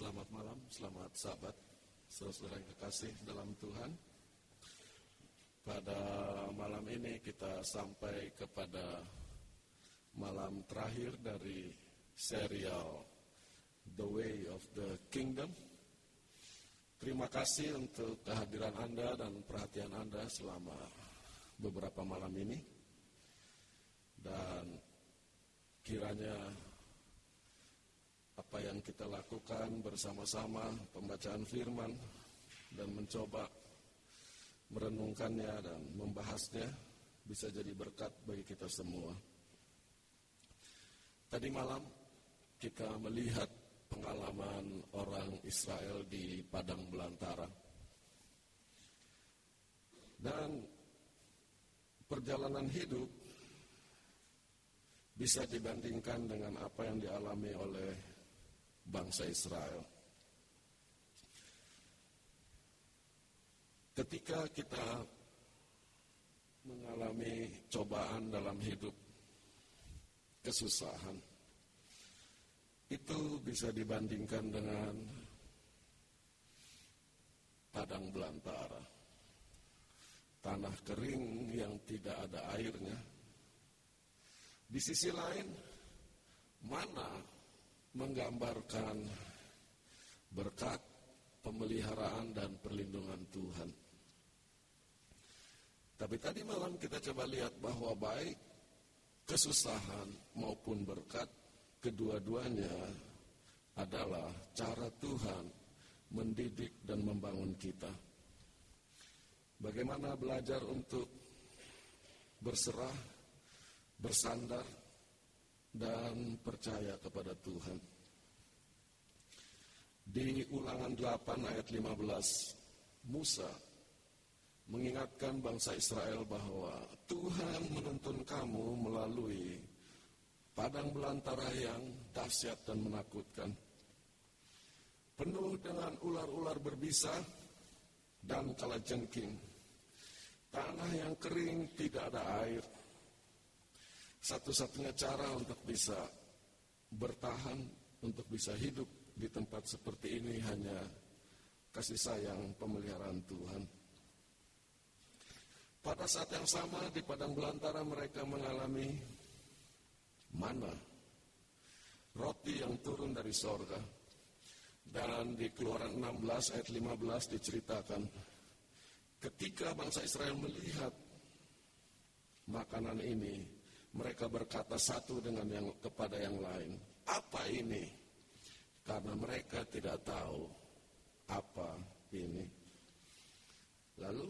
Selamat malam, selamat sahabat, saudara yang kekasih dalam Tuhan. Pada malam ini kita sampai kepada malam terakhir dari serial The Way of the Kingdom. Terima kasih untuk kehadiran Anda dan perhatian Anda selama beberapa malam ini. Dan kiranya apa yang kita lakukan bersama-sama pembacaan firman dan mencoba merenungkannya dan membahasnya bisa jadi berkat bagi kita semua. Tadi malam kita melihat pengalaman orang Israel di padang belantara. Dan perjalanan hidup bisa dibandingkan dengan apa yang dialami oleh bangsa Israel. Ketika kita mengalami cobaan dalam hidup, kesusahan, itu bisa dibandingkan dengan padang belantara, tanah kering yang tidak ada airnya. Di sisi lain, mana menggambarkan berkat pemeliharaan dan perlindungan Tuhan. Tapi tadi malam kita coba lihat bahwa baik kesusahan maupun berkat kedua-duanya adalah cara Tuhan mendidik dan membangun kita. Bagaimana belajar untuk berserah, bersandar, dan percaya kepada Tuhan. Di ulangan 8 ayat 15, Musa mengingatkan bangsa Israel bahwa Tuhan menuntun kamu melalui padang belantara yang dahsyat dan menakutkan. Penuh dengan ular-ular berbisa dan kalajengking. Tanah yang kering tidak ada air satu-satunya cara untuk bisa bertahan, untuk bisa hidup di tempat seperti ini hanya kasih sayang pemeliharaan Tuhan. Pada saat yang sama di padang belantara mereka mengalami mana roti yang turun dari sorga. Dan di keluaran 16 ayat 15 diceritakan ketika bangsa Israel melihat makanan ini mereka berkata satu dengan yang kepada yang lain, apa ini? Karena mereka tidak tahu apa ini. Lalu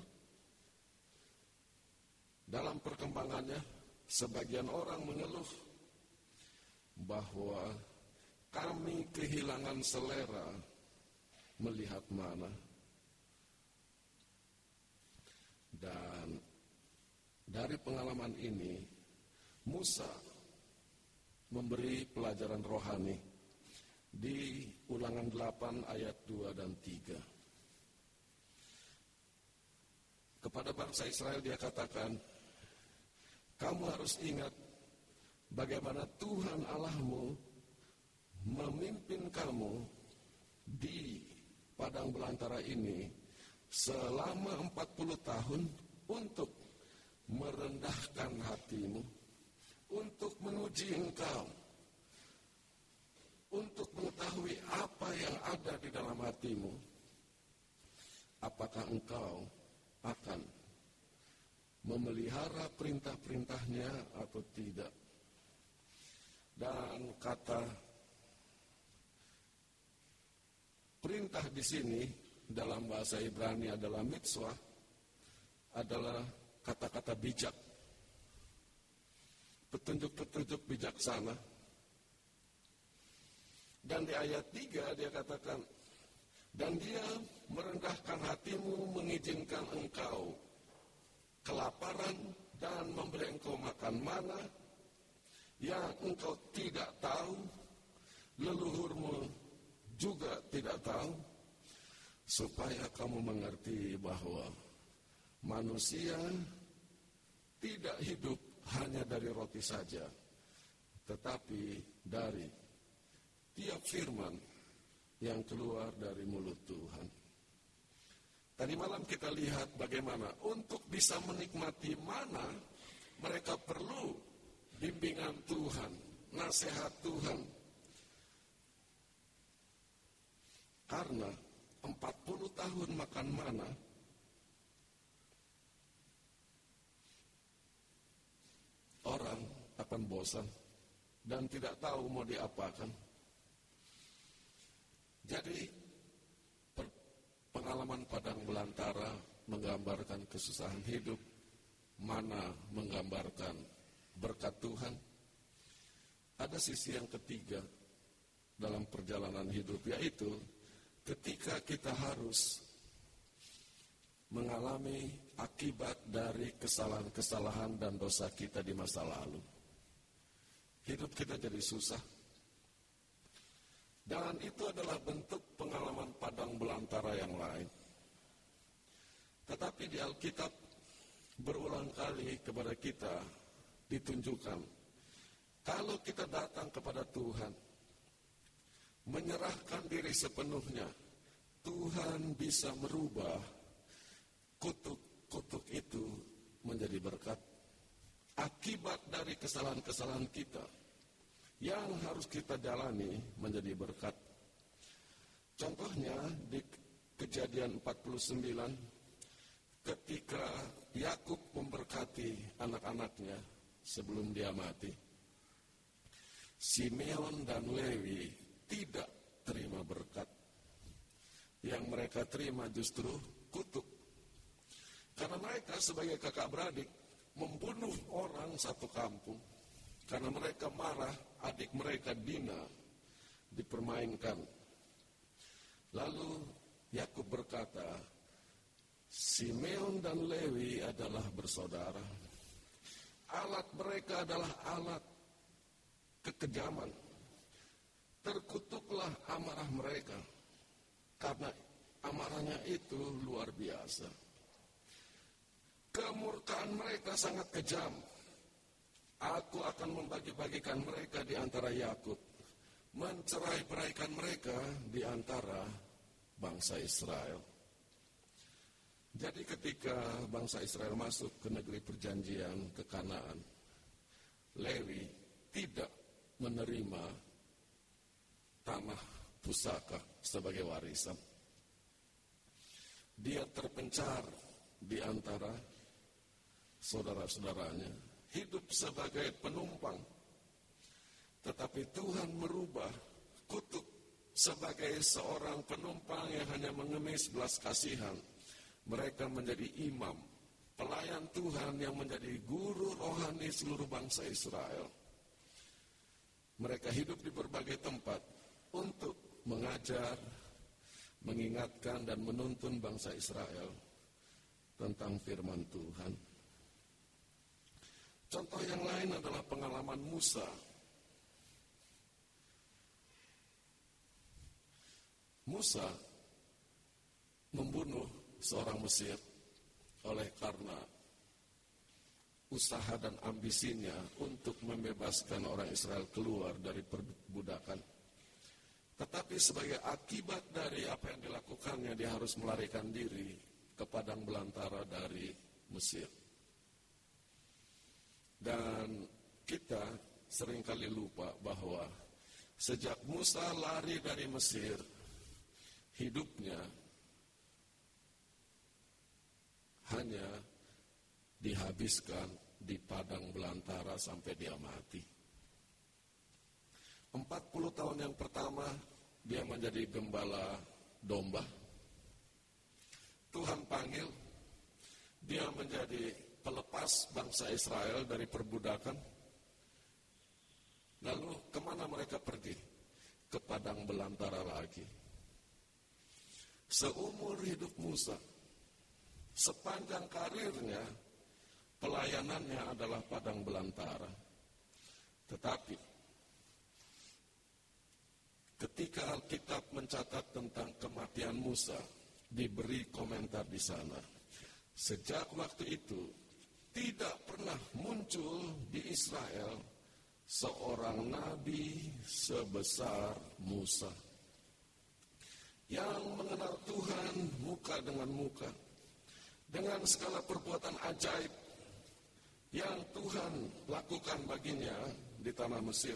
dalam perkembangannya sebagian orang mengeluh bahwa kami kehilangan selera melihat mana. Dan dari pengalaman ini Musa memberi pelajaran rohani di ulangan 8 ayat 2 dan 3. Kepada bangsa Israel dia katakan, kamu harus ingat bagaimana Tuhan Allahmu memimpin kamu di padang belantara ini selama 40 tahun untuk merendahkan hatimu untuk menguji engkau, untuk mengetahui apa yang ada di dalam hatimu. Apakah engkau akan memelihara perintah-perintahnya atau tidak? Dan kata perintah di sini dalam bahasa Ibrani adalah mitzvah, adalah kata-kata bijak petunjuk-petunjuk bijaksana. Dan di ayat 3 dia katakan, dan dia merendahkan hatimu mengizinkan engkau kelaparan dan memberi engkau makan mana yang engkau tidak tahu, leluhurmu juga tidak tahu, supaya kamu mengerti bahwa manusia tidak hidup hanya dari roti saja, tetapi dari tiap firman yang keluar dari mulut Tuhan. Tadi malam kita lihat bagaimana untuk bisa menikmati mana mereka perlu bimbingan Tuhan, nasihat Tuhan. Karena 40 tahun makan mana, orang akan bosan dan tidak tahu mau diapakan. Jadi pengalaman padang belantara menggambarkan kesusahan hidup, mana menggambarkan berkat Tuhan. Ada sisi yang ketiga dalam perjalanan hidup yaitu ketika kita harus mengalami akibat dari kesalahan-kesalahan dan dosa kita di masa lalu. Hidup kita jadi susah, dan itu adalah bentuk pengalaman padang belantara yang lain. Tetapi di Alkitab berulang kali kepada kita ditunjukkan kalau kita datang kepada Tuhan menyerahkan diri sepenuhnya Tuhan bisa merubah kutuk-kutuk itu menjadi berkat akibat dari kesalahan-kesalahan kita yang harus kita jalani menjadi berkat. Contohnya di kejadian 49 ketika Yakub memberkati anak-anaknya sebelum dia mati. Simeon dan Lewi tidak terima berkat. Yang mereka terima justru kutuk. Karena mereka sebagai kakak beradik membunuh orang satu kampung karena mereka marah, adik mereka Dina dipermainkan. Lalu Yakub berkata, Simeon dan Lewi adalah bersaudara. Alat mereka adalah alat kekejaman. Terkutuklah amarah mereka karena amarahnya itu luar biasa. Kemurkaan mereka sangat kejam Aku akan membagi-bagikan mereka di antara Yakub, mencerai beraikan mereka di antara bangsa Israel. Jadi ketika bangsa Israel masuk ke negeri perjanjian ke Kanaan, Lewi tidak menerima tanah pusaka sebagai warisan. Dia terpencar di antara saudara-saudaranya hidup sebagai penumpang. Tetapi Tuhan merubah kutuk sebagai seorang penumpang yang hanya mengemis belas kasihan. Mereka menjadi imam, pelayan Tuhan yang menjadi guru rohani seluruh bangsa Israel. Mereka hidup di berbagai tempat untuk mengajar, mengingatkan dan menuntun bangsa Israel tentang firman Tuhan. Contoh yang lain adalah pengalaman Musa. Musa membunuh seorang Mesir oleh karena usaha dan ambisinya untuk membebaskan orang Israel keluar dari perbudakan. Tetapi sebagai akibat dari apa yang dilakukannya, dia harus melarikan diri ke padang belantara dari Mesir. Dan kita sering kali lupa bahwa sejak Musa lari dari Mesir, hidupnya hanya dihabiskan di padang belantara sampai dia mati. 40 tahun yang pertama dia menjadi gembala domba. Tuhan panggil, dia menjadi pelepas bangsa Israel dari perbudakan. Lalu ke mana mereka pergi? Ke padang belantara lagi. Seumur hidup Musa, sepanjang karirnya, pelayanannya adalah padang belantara. Tetapi, ketika Alkitab mencatat tentang kematian Musa, diberi komentar di sana. Sejak waktu itu, tidak pernah muncul di Israel seorang nabi sebesar Musa. yang mengenal Tuhan muka dengan muka, dengan segala perbuatan ajaib yang Tuhan lakukan baginya di tanah Mesir.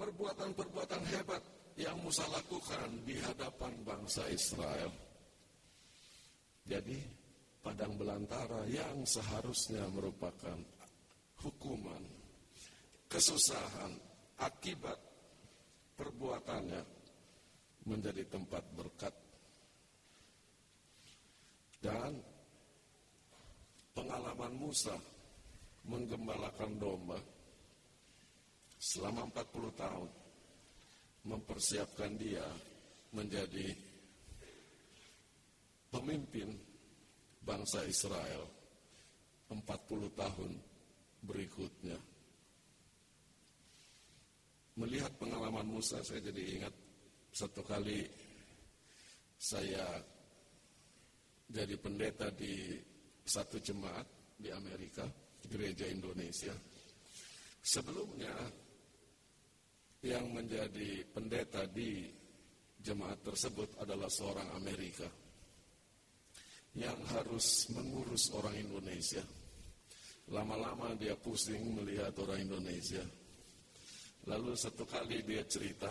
Perbuatan-perbuatan hebat yang Musa lakukan di hadapan bangsa Israel. Jadi, padang belantara yang seharusnya merupakan hukuman, kesusahan, akibat perbuatannya menjadi tempat berkat. Dan pengalaman Musa menggembalakan domba selama 40 tahun mempersiapkan dia menjadi pemimpin bangsa Israel 40 tahun berikutnya. Melihat pengalaman Musa saya jadi ingat satu kali saya jadi pendeta di satu jemaat di Amerika, gereja Indonesia. Sebelumnya yang menjadi pendeta di jemaat tersebut adalah seorang Amerika yang harus mengurus orang Indonesia. Lama-lama dia pusing melihat orang Indonesia. Lalu satu kali dia cerita,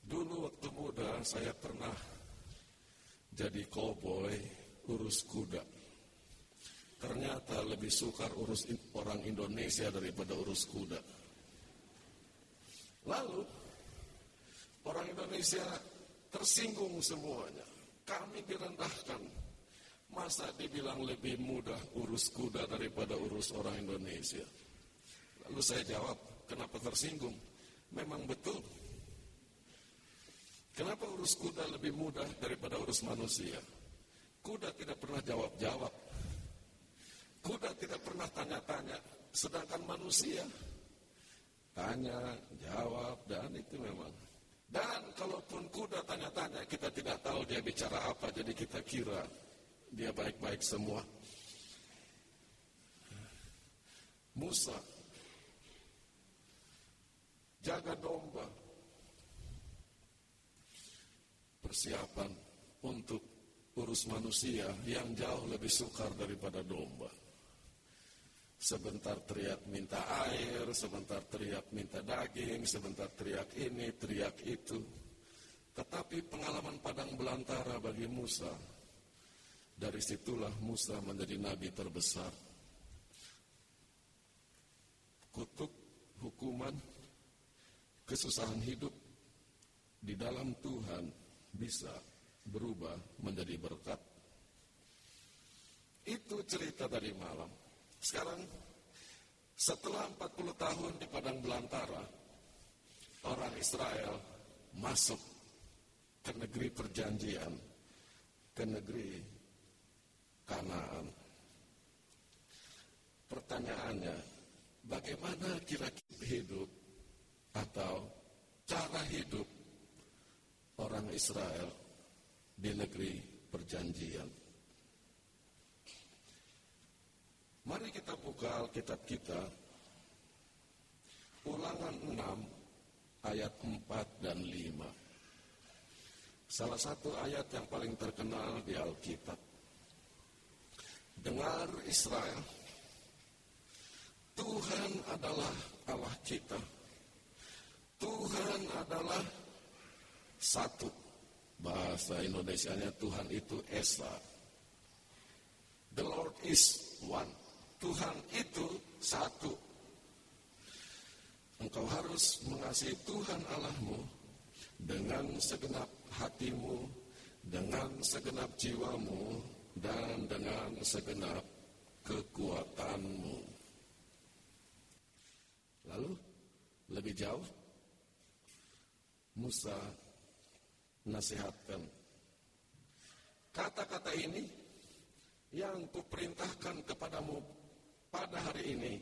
dulu waktu muda saya pernah jadi koboi urus kuda. Ternyata lebih sukar urus orang Indonesia daripada urus kuda. Lalu orang Indonesia tersinggung semuanya. Kami direndahkan. Masa dibilang lebih mudah urus kuda daripada urus orang Indonesia? Lalu saya jawab, kenapa tersinggung? Memang betul. Kenapa urus kuda lebih mudah daripada urus manusia? Kuda tidak pernah jawab-jawab. Kuda tidak pernah tanya-tanya. Sedangkan manusia tanya, jawab, dan itu memang. Dan kalaupun kuda tanya-tanya, kita tidak tahu dia bicara apa, jadi kita kira dia baik-baik semua. Musa jaga domba persiapan untuk urus manusia yang jauh lebih sukar daripada domba. Sebentar teriak minta air, sebentar teriak minta daging, sebentar teriak ini, teriak itu. Tetapi pengalaman padang belantara bagi Musa, dari situlah Musa menjadi nabi terbesar. Kutuk, hukuman, kesusahan hidup di dalam Tuhan bisa berubah menjadi berkat. Itu cerita dari malam. Sekarang setelah 40 tahun di padang belantara, orang Israel masuk ke negeri perjanjian, ke negeri Kanaan. Pertanyaannya, bagaimana kira-kira hidup atau cara hidup orang Israel di negeri perjanjian? Mari kita buka Alkitab kita. Ulangan 6 ayat 4 dan 5. Salah satu ayat yang paling terkenal di Alkitab. Dengar Israel. Tuhan adalah Allah kita. Tuhan adalah satu. Bahasa Indonesianya Tuhan itu Esa. The Lord is one. Tuhan itu satu. Engkau harus mengasihi Tuhan Allahmu dengan segenap hatimu, dengan segenap jiwamu, dan dengan segenap kekuatanmu. Lalu, lebih jauh, Musa nasihatkan. Kata-kata ini yang kuperintahkan kepadamu pada hari ini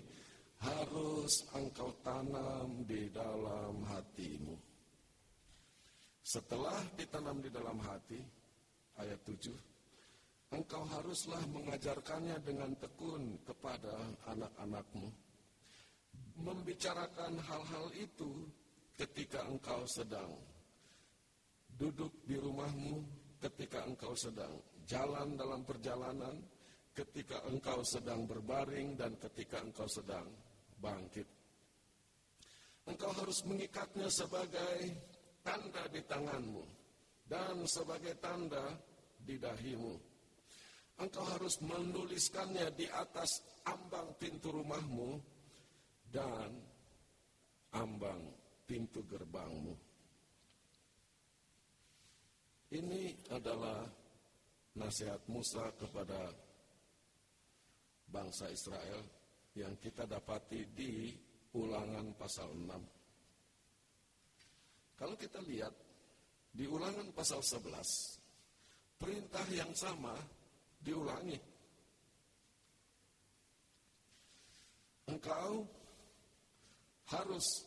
harus engkau tanam di dalam hatimu. Setelah ditanam di dalam hati, ayat 7, engkau haruslah mengajarkannya dengan tekun kepada anak-anakmu. Membicarakan hal-hal itu ketika engkau sedang duduk di rumahmu, ketika engkau sedang jalan dalam perjalanan, ketika engkau sedang berbaring, dan ketika engkau sedang bangkit. Engkau harus mengikatnya sebagai tanda di tanganmu dan sebagai tanda di dahimu. Engkau harus menuliskannya di atas ambang pintu rumahmu dan ambang pintu gerbangmu. Ini adalah nasihat Musa kepada bangsa Israel yang kita dapati di ulangan pasal 6. Kalau kita lihat di ulangan pasal 11, perintah yang sama diulangi. Engkau harus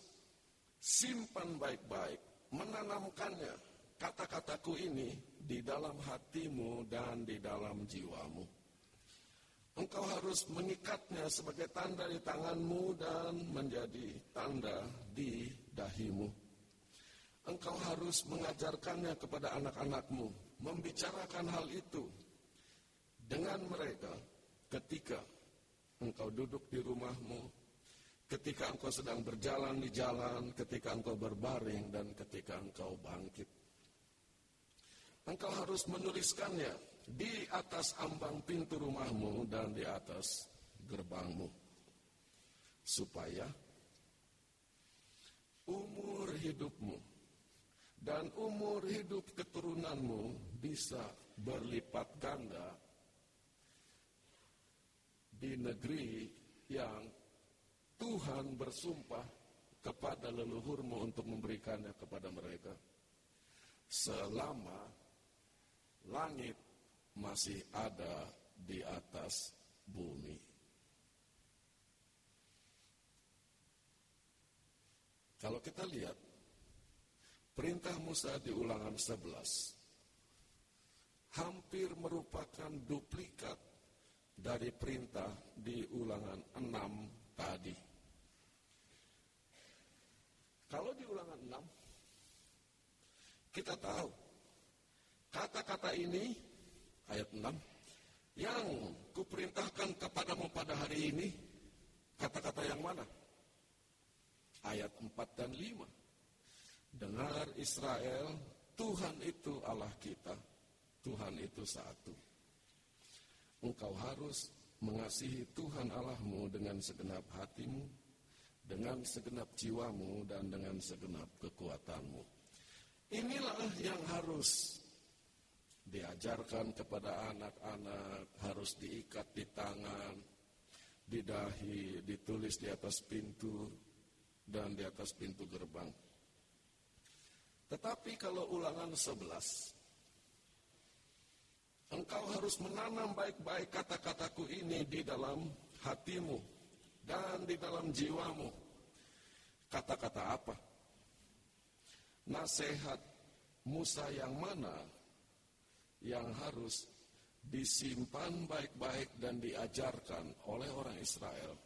simpan baik-baik, menanamkannya kata-kataku ini di dalam hatimu dan di dalam jiwamu. Engkau harus mengikatnya sebagai tanda di tanganmu dan menjadi tanda di dahimu. Engkau harus mengajarkannya kepada anak-anakmu, membicarakan hal itu dengan mereka ketika engkau duduk di rumahmu, ketika engkau sedang berjalan di jalan, ketika engkau berbaring, dan ketika engkau bangkit. Engkau harus menuliskannya di atas ambang pintu rumahmu dan di atas gerbangmu. Supaya umur hidupmu dan umur hidup keturunanmu bisa berlipat ganda di negeri yang Tuhan bersumpah kepada leluhurmu untuk memberikannya kepada mereka. Selama langit masih ada di atas bumi. Kalau kita lihat perintah Musa di ulangan 11 hampir merupakan duplikat dari perintah di ulangan 6 tadi. Kalau di ulangan 6 kita tahu Kata-kata ini, ayat 6, yang kuperintahkan kepadamu pada hari ini, kata-kata yang mana? Ayat 4 dan 5. Dengar Israel, Tuhan itu Allah kita, Tuhan itu satu. Engkau harus mengasihi Tuhan Allahmu dengan segenap hatimu, dengan segenap jiwamu, dan dengan segenap kekuatanmu. Inilah yang harus diajarkan kepada anak-anak harus diikat di tangan, di dahi, ditulis di atas pintu dan di atas pintu gerbang. Tetapi kalau ulangan 11, engkau harus menanam baik-baik kata-kataku ini di dalam hatimu dan di dalam jiwamu. Kata-kata apa? Nasihat Musa yang mana yang harus disimpan baik-baik dan diajarkan oleh orang Israel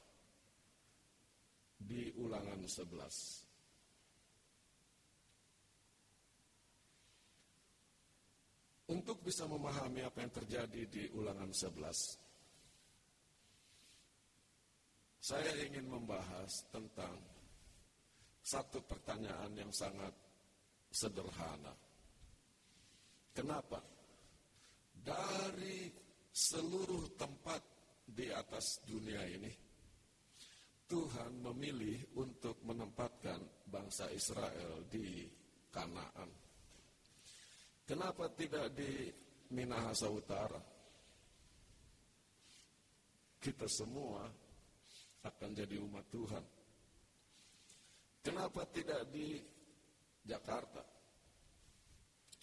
di ulangan 11. Untuk bisa memahami apa yang terjadi di ulangan 11, saya ingin membahas tentang satu pertanyaan yang sangat sederhana. Kenapa? Dari seluruh tempat di atas dunia ini, Tuhan memilih untuk menempatkan bangsa Israel di Kanaan. Kenapa tidak di Minahasa Utara? Kita semua akan jadi umat Tuhan. Kenapa tidak di Jakarta?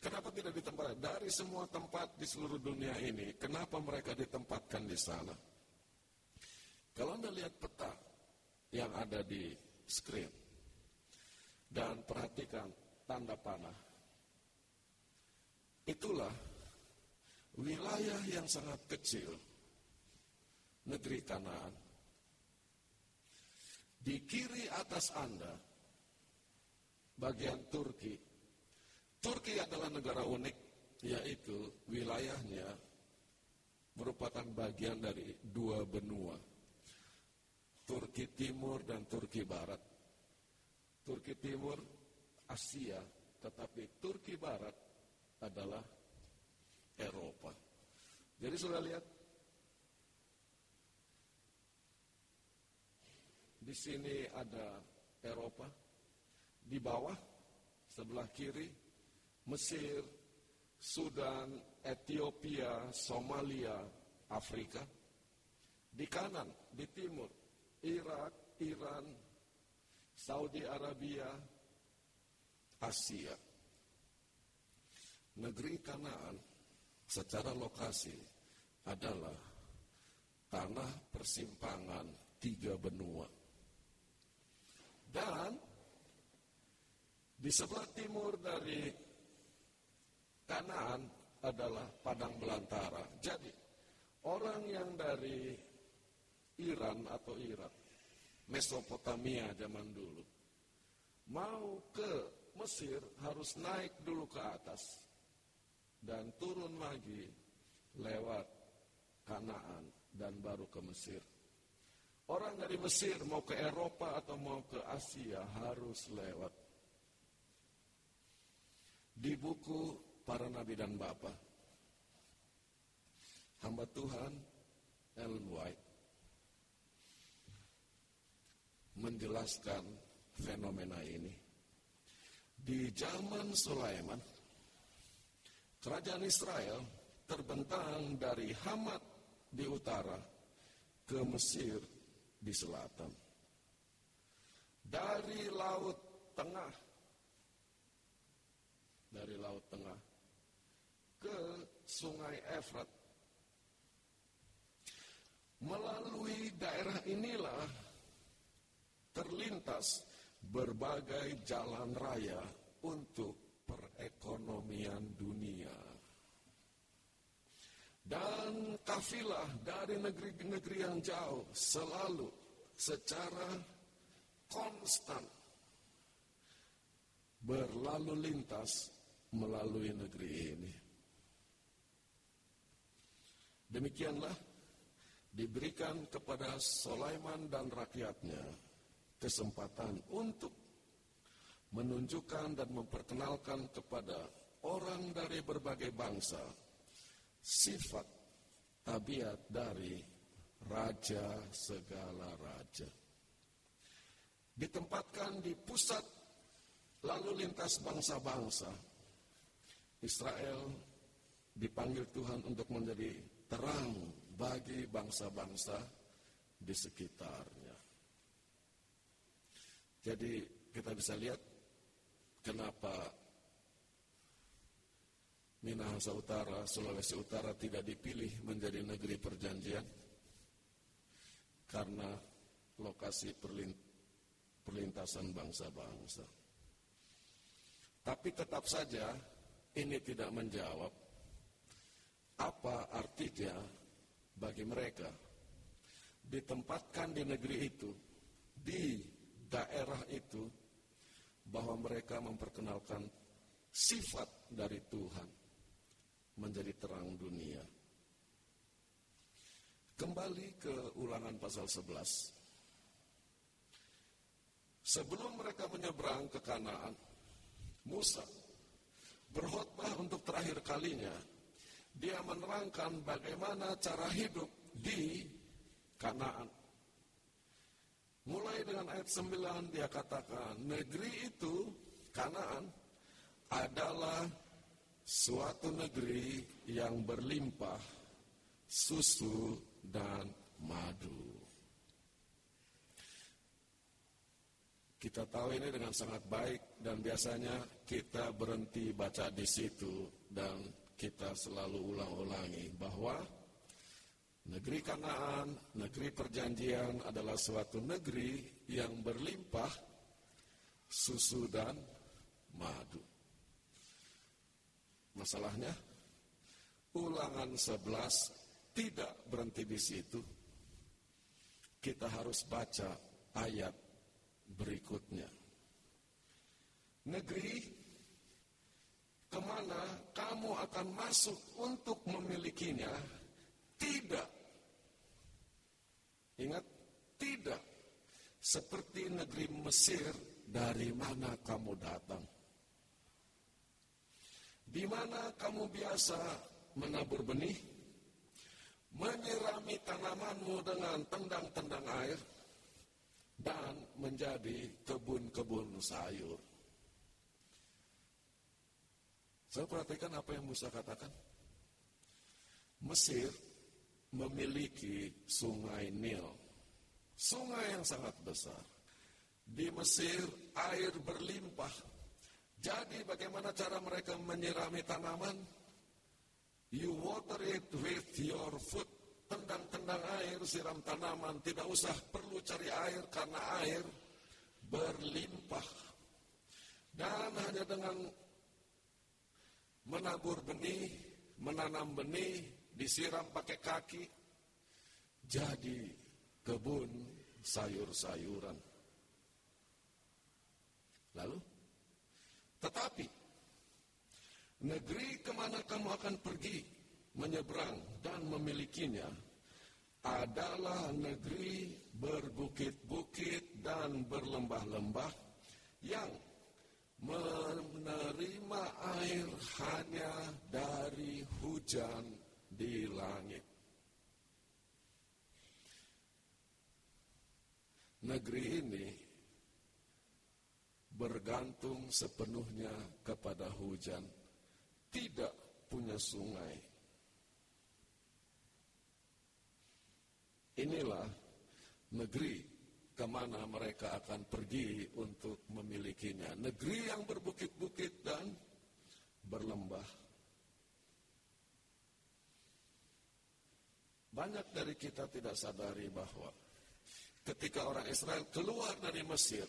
Kenapa tidak ditempatkan? Dari semua tempat di seluruh dunia ini, kenapa mereka ditempatkan di sana? Kalau Anda lihat peta yang ada di screen, dan perhatikan tanda panah, itulah wilayah yang sangat kecil, negeri Kanaan. Di kiri atas Anda, bagian Turki. Turki adalah negara unik, yaitu wilayahnya merupakan bagian dari dua benua. Turki Timur dan Turki Barat. Turki Timur Asia, tetapi Turki Barat adalah Eropa. Jadi sudah lihat di sini ada Eropa, di bawah sebelah kiri Mesir, Sudan, Ethiopia, Somalia, Afrika. Di kanan, di timur, Irak, Iran, Saudi Arabia, Asia. Negeri Kanaan secara lokasi adalah tanah persimpangan tiga benua. Dan di sebelah timur dari Kanaan adalah padang belantara. Jadi, orang yang dari Iran atau Irak, Mesopotamia zaman dulu, mau ke Mesir harus naik dulu ke atas dan turun lagi lewat Kanaan dan baru ke Mesir. Orang dari Mesir mau ke Eropa atau mau ke Asia harus lewat di buku para nabi dan bapa. Hamba Tuhan Ellen White menjelaskan fenomena ini. Di zaman Sulaiman, kerajaan Israel terbentang dari Hamat di utara ke Mesir di selatan. Dari Laut Tengah dari Laut Tengah ke Sungai Efrat. Melalui daerah inilah terlintas berbagai jalan raya untuk perekonomian dunia. Dan kafilah dari negeri-negeri yang jauh selalu secara konstan berlalu lintas melalui negeri ini. Demikianlah diberikan kepada Sulaiman dan rakyatnya kesempatan untuk menunjukkan dan memperkenalkan kepada orang dari berbagai bangsa sifat tabiat dari raja segala raja. Ditempatkan di pusat lalu lintas bangsa-bangsa Israel dipanggil Tuhan untuk menjadi terang bagi bangsa-bangsa di sekitarnya. Jadi kita bisa lihat kenapa Minahasa Utara, Sulawesi Utara tidak dipilih menjadi negeri perjanjian karena lokasi perlintasan bangsa-bangsa. Tapi tetap saja ini tidak menjawab apa artinya bagi mereka ditempatkan di negeri itu, di daerah itu, bahwa mereka memperkenalkan sifat dari Tuhan menjadi terang dunia. Kembali ke ulangan pasal 11. Sebelum mereka menyeberang ke Kanaan, Musa berkhutbah untuk terakhir kalinya, dia menerangkan bagaimana cara hidup di Kanaan. Mulai dengan ayat 9 dia katakan, negeri itu, Kanaan, adalah suatu negeri yang berlimpah susu dan madu. Kita tahu ini dengan sangat baik dan biasanya kita berhenti baca di situ dan kita selalu ulang-ulangi bahwa negeri Kanaan, negeri perjanjian adalah suatu negeri yang berlimpah susu dan madu. Masalahnya, ulangan 11 tidak berhenti di situ. Kita harus baca ayat berikutnya. negeri ke mana kamu akan masuk untuk memilikinya, tidak. Ingat, tidak. Seperti negeri Mesir dari mana kamu datang. Di mana kamu biasa menabur benih, menyirami tanamanmu dengan tendang-tendang air, dan menjadi kebun-kebun sayur. Saya perhatikan apa yang Musa katakan. Mesir memiliki sungai Nil. Sungai yang sangat besar. Di Mesir air berlimpah. Jadi bagaimana cara mereka menyirami tanaman? You water it with your foot. Tendang-tendang air, siram tanaman. Tidak usah perlu cari air karena air berlimpah. Dan hanya dengan menabur benih, menanam benih, disiram pakai kaki, jadi kebun sayur-sayuran. Lalu, tetapi negeri ke mana kamu akan pergi, menyeberang dan memilikinya, adalah negeri berbukit-bukit dan berlembah-lembah yang menerima air hanya dari hujan di langit. Negeri ini bergantung sepenuhnya kepada hujan, tidak punya sungai. Inilah negeri ke mana mereka akan pergi untuk memilikinya. Negeri yang berbukit-bukit dan berlembah. Banyak dari kita tidak sadari bahwa ketika orang Israel keluar dari Mesir,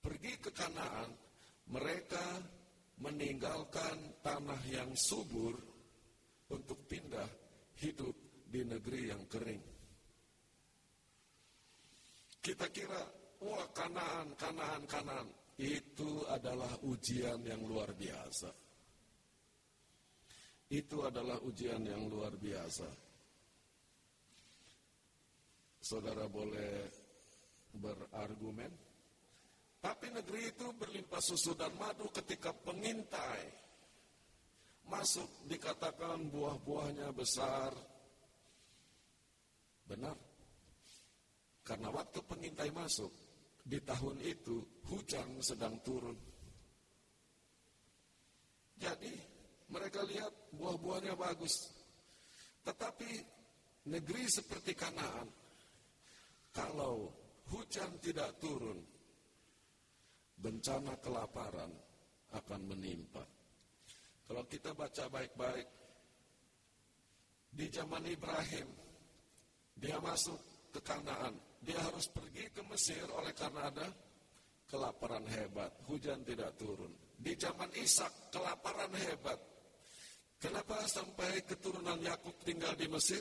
pergi ke Kanaan, mereka meninggalkan tanah yang subur untuk pindah hidup di negeri yang kering. Kita kira, wah kanaan, kanaan, kanaan. Itu adalah ujian yang luar biasa. Itu adalah ujian yang luar biasa. Saudara boleh berargumen. Tapi negeri itu berlimpah susu dan madu ketika pengintai masuk dikatakan buah-buahnya besar. Benar. Karena waktu pengintai masuk, di tahun itu hujan sedang turun. Jadi mereka lihat buah-buahnya bagus. Tetapi negeri seperti Kanaan, kalau hujan tidak turun, bencana kelaparan akan menimpa. Kalau kita baca baik-baik, di zaman Ibrahim, dia masuk ke Kanaan, dia harus pergi ke Mesir oleh karena ada kelaparan hebat, hujan tidak turun. Di zaman Ishak kelaparan hebat. Kenapa sampai keturunan Yakub tinggal di Mesir?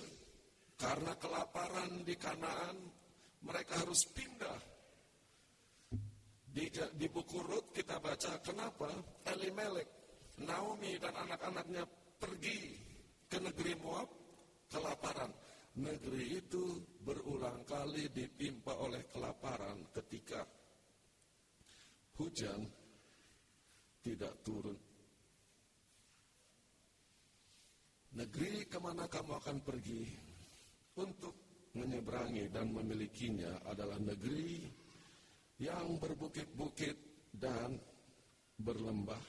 Karena kelaparan di Kanaan, mereka harus pindah. Di, di buku Rut kita baca kenapa Elimelek, Naomi dan anak-anaknya pergi ke negeri Moab kelaparan negeri itu berulang kali ditimpa oleh kelaparan ketika hujan tidak turun. Negeri ke mana kamu akan pergi untuk menyeberangi dan memilikinya adalah negeri yang berbukit-bukit dan berlembah,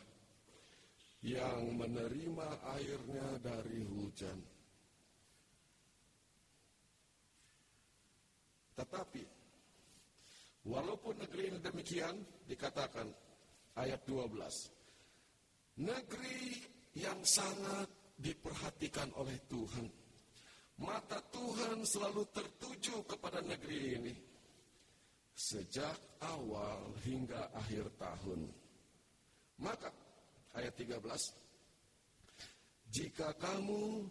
yang menerima airnya dari hujan Tetapi walaupun negeri ini demikian dikatakan ayat 12. Negeri yang sangat diperhatikan oleh Tuhan. Mata Tuhan selalu tertuju kepada negeri ini. Sejak awal hingga akhir tahun. Maka ayat 13. Jika kamu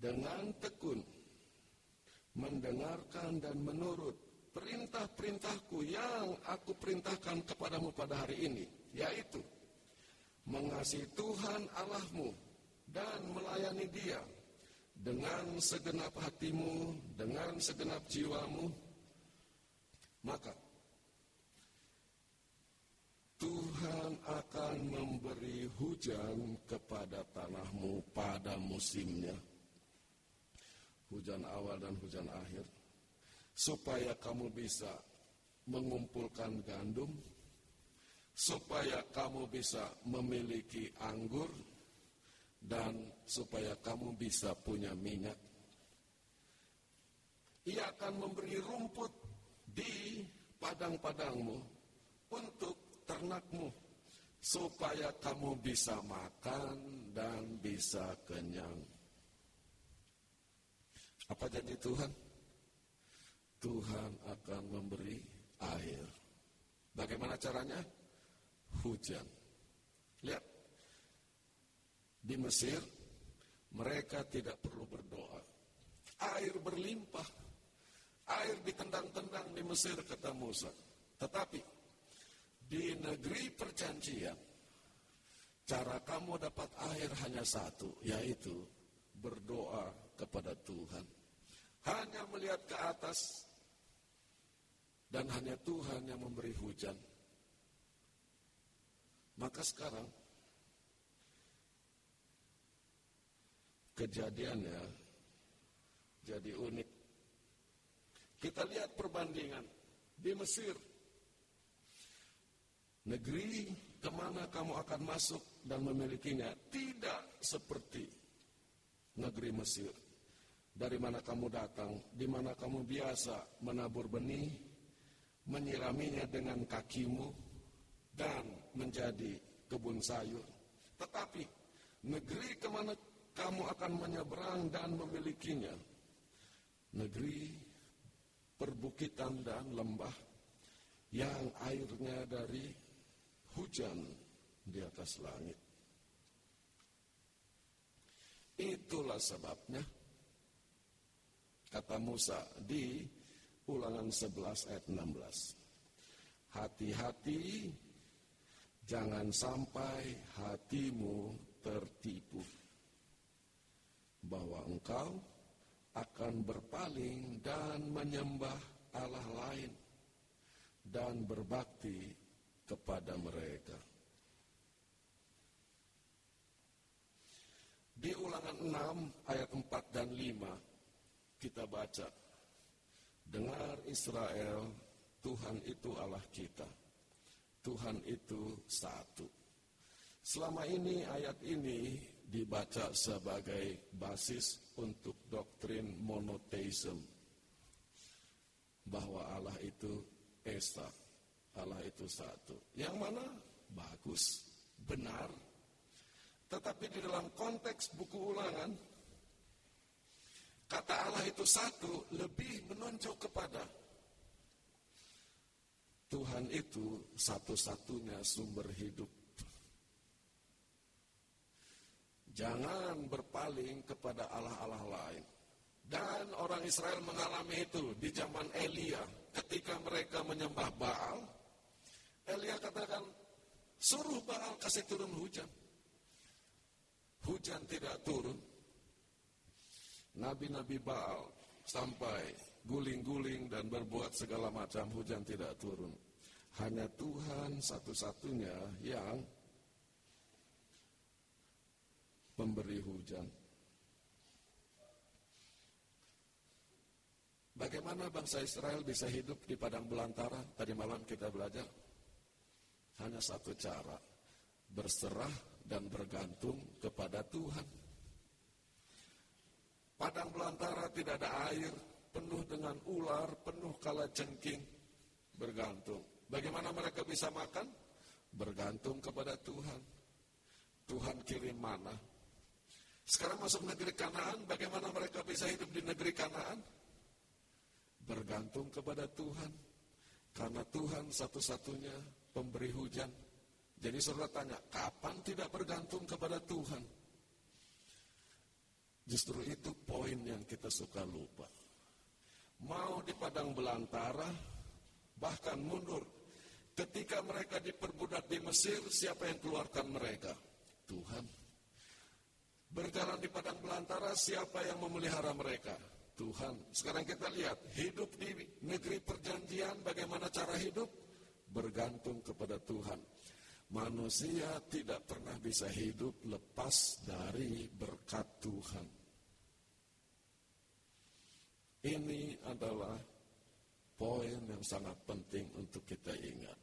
dengan tekun mendengarkan dan menurut perintah-perintahku yang aku perintahkan kepadamu pada hari ini, yaitu mengasihi Tuhan Allahmu dan melayani Dia dengan segenap hatimu, dengan segenap jiwamu, maka Tuhan akan memberi hujan kepada tanahmu pada musimnya. Hujan awal dan hujan akhir. Supaya kamu bisa mengumpulkan gandum. Supaya kamu bisa memiliki anggur. Dan supaya kamu bisa punya minyak. Ia akan memberi rumput di padang-padangmu untuk ternakmu, supaya kamu bisa makan dan bisa kenyang. Apa jadi Tuhan? Tuhan akan memberi air. Bagaimana caranya? Hujan. Lihat, di Mesir mereka tidak perlu berdoa. Air berlimpah. Air ditendang-tendang di Mesir kata Musa. Tetapi di negeri perjanjian, cara kamu dapat air hanya satu, yaitu berdoa kepada Tuhan. Hanya melihat ke atas, dan hanya Tuhan yang memberi hujan. Maka sekarang, kejadiannya jadi unik. Kita lihat perbandingan di Mesir Negeri ke mana kamu akan masuk dan memilikinya tidak seperti negeri Mesir. Dari mana kamu datang, di mana kamu biasa menabur benih, menyiraminya dengan kakimu, dan menjadi kebun sayur. Tetapi negeri ke mana kamu akan menyeberang dan memilikinya, negeri perbukitan dan lembah yang airnya dari hujan di atas langit. Itulah sebabnya kata Musa di Ulangan 11 ayat 16. Hati-hati jangan sampai hatimu tertipu bahwa engkau akan berpaling dan menyembah Allah lain dan berbakti kepada mereka. Di ulangan 6 ayat 4 dan 5 kita baca. Dengar Israel, Tuhan itu Allah kita. Tuhan itu satu. Selama ini ayat ini dibaca sebagai basis untuk doktrin monotheism. Bahwa Allah itu Esa, Allah itu satu. Yang mana? Bagus, benar. Tetapi di dalam konteks buku ulangan, kata Allah itu satu lebih menunjuk kepada Tuhan itu satu-satunya sumber hidup. Jangan berpaling kepada Allah-Allah lain. Dan orang Israel mengalami itu di zaman Elia ketika mereka menyembah Baal Elia katakan, suruh Baal kasih turun hujan. Hujan tidak turun. Nabi-nabi Baal sampai guling-guling dan berbuat segala macam hujan tidak turun. Hanya Tuhan satu-satunya yang memberi hujan. Bagaimana bangsa Israel bisa hidup di padang belantara? Tadi malam kita belajar hanya satu cara, berserah dan bergantung kepada Tuhan. Padang belantara tidak ada air, penuh dengan ular, penuh kala jengking, bergantung. Bagaimana mereka bisa makan? Bergantung kepada Tuhan. Tuhan kirim mana? Sekarang masuk negeri Kanaan, bagaimana mereka bisa hidup di negeri Kanaan? Bergantung kepada Tuhan. Karena Tuhan satu-satunya pemberi hujan. Jadi saudara tanya, kapan tidak bergantung kepada Tuhan? Justru itu poin yang kita suka lupa. Mau di padang belantara, bahkan mundur. Ketika mereka diperbudak di Mesir, siapa yang keluarkan mereka? Tuhan. Berjalan di padang belantara, siapa yang memelihara mereka? Tuhan. Sekarang kita lihat, hidup di negeri perjanjian, bagaimana cara hidup? Bergantung kepada Tuhan. Manusia tidak pernah bisa hidup lepas dari berkat Tuhan. Ini adalah poin yang sangat penting untuk kita ingat.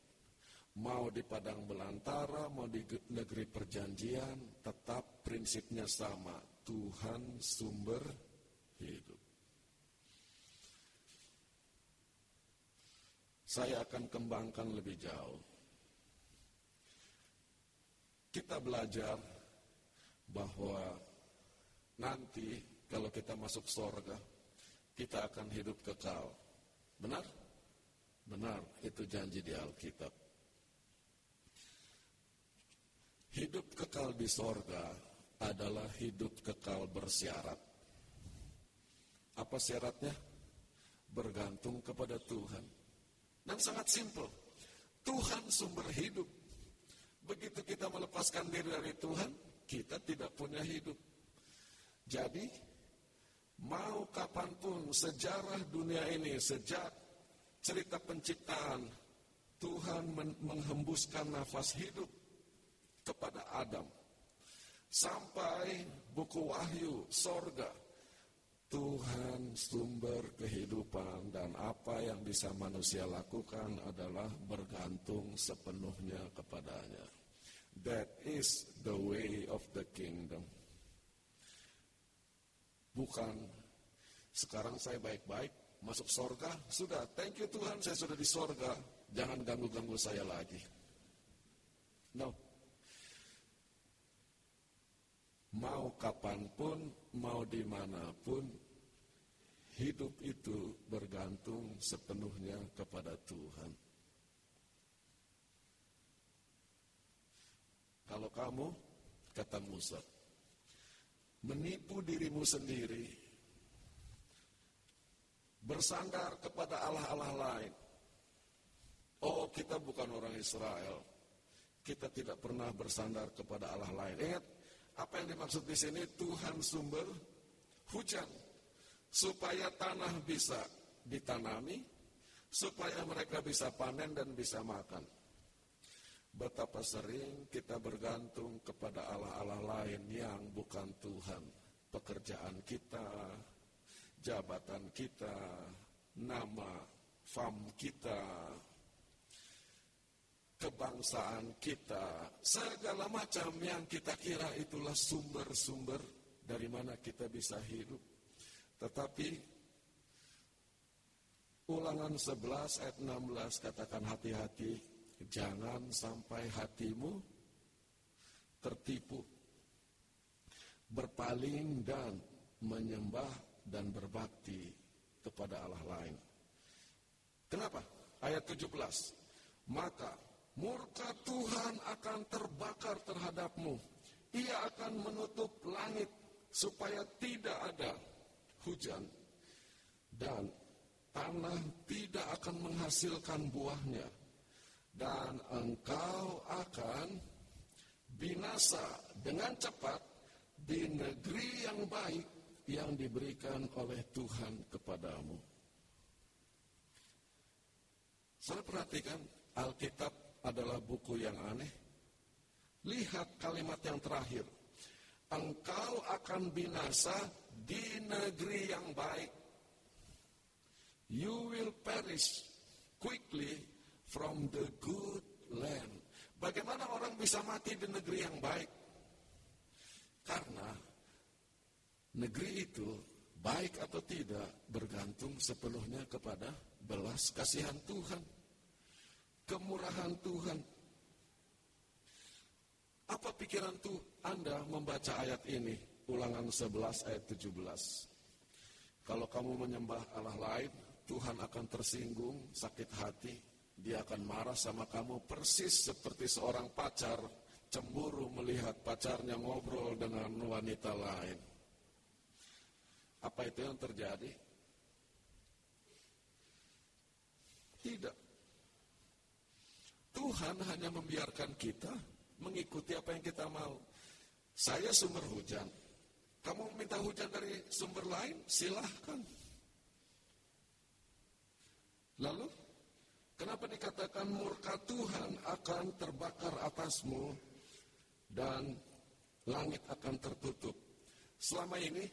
Mau di padang belantara, mau di negeri perjanjian, tetap prinsipnya sama. Tuhan sumber hidup. Saya akan kembangkan lebih jauh. Kita belajar bahwa nanti kalau kita masuk sorga, kita akan hidup kekal. Benar? Benar, itu janji di Alkitab. Hidup kekal di sorga adalah hidup kekal bersyarat. Apa syaratnya? Bergantung kepada Tuhan. Dan sangat simpel. Tuhan sumber hidup. Begitu kita melepaskan diri dari Tuhan, kita tidak punya hidup. Jadi, mau kapan pun sejarah dunia ini, sejak cerita penciptaan, Tuhan menghembuskan nafas hidup kepada Adam. Sampai buku Wahyu, sorga, Tuhan sumber kehidupan dan apa yang bisa manusia lakukan adalah bergantung sepenuhnya kepadanya. That is the way of the kingdom. Bukan sekarang saya baik-baik masuk sorga, sudah thank you Tuhan saya sudah di sorga, jangan ganggu-ganggu saya lagi. No. mau kapan pun, mau di mana pun, hidup itu bergantung sepenuhnya kepada Tuhan. Kalau kamu, kata Musa, menipu dirimu sendiri, bersandar kepada Allah-Allah lain. Oh, kita bukan orang Israel. Kita tidak pernah bersandar kepada Allah lain. Ingat, apa yang dimaksud di sini? Tuhan sumber hujan. Supaya tanah bisa ditanami, supaya mereka bisa panen dan bisa makan. Betapa sering kita bergantung kepada Allah-Allah lain yang bukan Tuhan. Pekerjaan kita, jabatan kita, nama, fam kita, kebangsaan kita, segala macam yang kita kira itulah sumber-sumber dari mana kita bisa hidup. Tetapi ulangan 11 ayat 16 katakan hati-hati, jangan sampai hatimu tertipu, berpaling dan menyembah dan berbakti kepada Allah lain. Kenapa? Ayat 17. Maka murka Tuhan akan terbakar terhadapmu. Ia akan menutup langit supaya tidak ada hujan dan tanah tidak akan menghasilkan buahnya dan engkau akan binasa dengan cepat di negeri yang baik yang diberikan oleh Tuhan kepadamu. Saya perhatikan Alkitab adalah buku yang aneh. Lihat kalimat yang terakhir. Engkau akan binasa di negeri yang baik. You will perish quickly from the good land. Bagaimana orang bisa mati di negeri yang baik? Karena negeri itu baik atau tidak bergantung sepenuhnya kepada belas kasihan Tuhan kemurahan Tuhan. Apa pikiran tuh Anda membaca ayat ini? Ulangan 11 ayat 17. Kalau kamu menyembah Allah lain, Tuhan akan tersinggung, sakit hati, dia akan marah sama kamu persis seperti seorang pacar cemburu melihat pacarnya ngobrol dengan wanita lain. Apa itu yang terjadi? Tidak. Tuhan hanya membiarkan kita mengikuti apa yang kita mau. Saya sumber hujan. Kamu minta hujan dari sumber lain? Silahkan. Lalu, kenapa dikatakan murka Tuhan akan terbakar atasmu dan langit akan tertutup? Selama ini,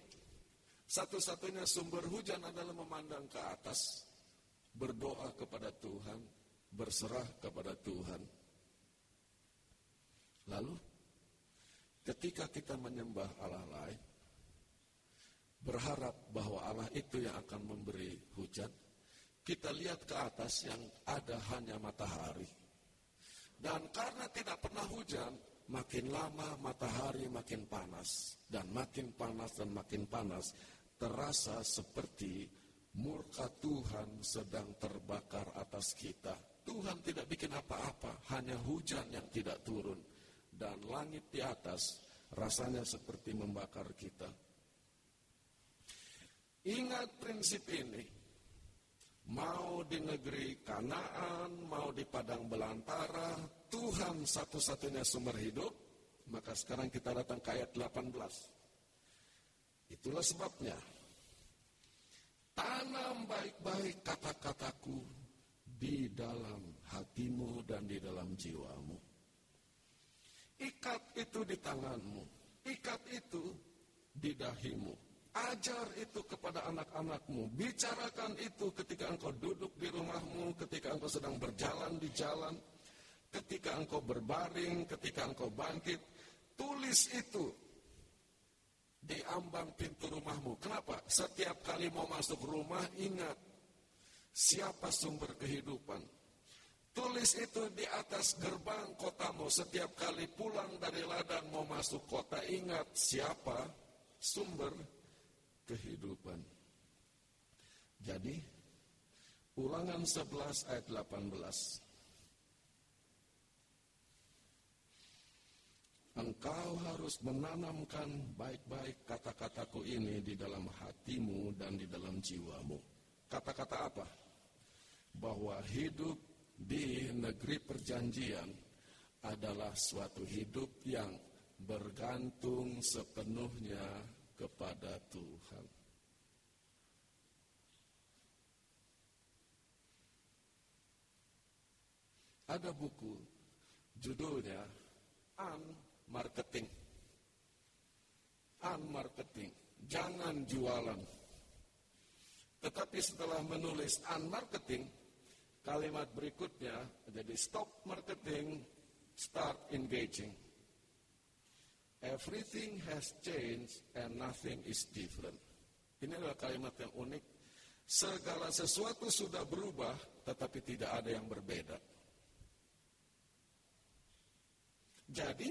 satu-satunya sumber hujan adalah memandang ke atas, berdoa kepada Tuhan, berserah kepada Tuhan. Lalu, ketika kita menyembah Allah lain, berharap bahwa Allah itu yang akan memberi hujan, kita lihat ke atas yang ada hanya matahari. Dan karena tidak pernah hujan, makin lama matahari makin panas. Dan makin panas dan makin panas, terasa seperti murka Tuhan sedang terbakar atas kita. Tuhan tidak bikin apa-apa, hanya hujan yang tidak turun dan langit di atas rasanya seperti membakar kita. Ingat prinsip ini. Mau di negeri Kanaan, mau di padang belantara, Tuhan satu-satunya sumber hidup, maka sekarang kita datang ke ayat 18. Itulah sebabnya. Tanam baik-baik kata-kataku di dalam hatimu dan di dalam jiwamu Ikat itu di tanganmu. Ikat itu di dahimu. Ajar itu kepada anak-anakmu. Bicarakan itu ketika engkau duduk di rumahmu, ketika engkau sedang berjalan di jalan, ketika engkau berbaring, ketika engkau bangkit. Tulis itu di ambang pintu rumahmu. Kenapa? Setiap kali mau masuk rumah, ingat siapa sumber kehidupan. Tulis itu di atas gerbang kotamu setiap kali pulang dari ladang mau masuk kota. Ingat siapa sumber kehidupan. Jadi, ulangan 11 ayat 18. Engkau harus menanamkan baik-baik kata-kataku ini di dalam hatimu dan di dalam jiwamu. Kata-kata apa? Bahwa hidup di negeri perjanjian adalah suatu hidup yang bergantung sepenuhnya kepada Tuhan. Ada buku judulnya An Marketing. An Marketing, jangan jualan. Tetapi setelah menulis An Marketing, Kalimat berikutnya jadi stop marketing, start engaging. Everything has changed and nothing is different. Ini adalah kalimat yang unik. Segala sesuatu sudah berubah, tetapi tidak ada yang berbeda. Jadi,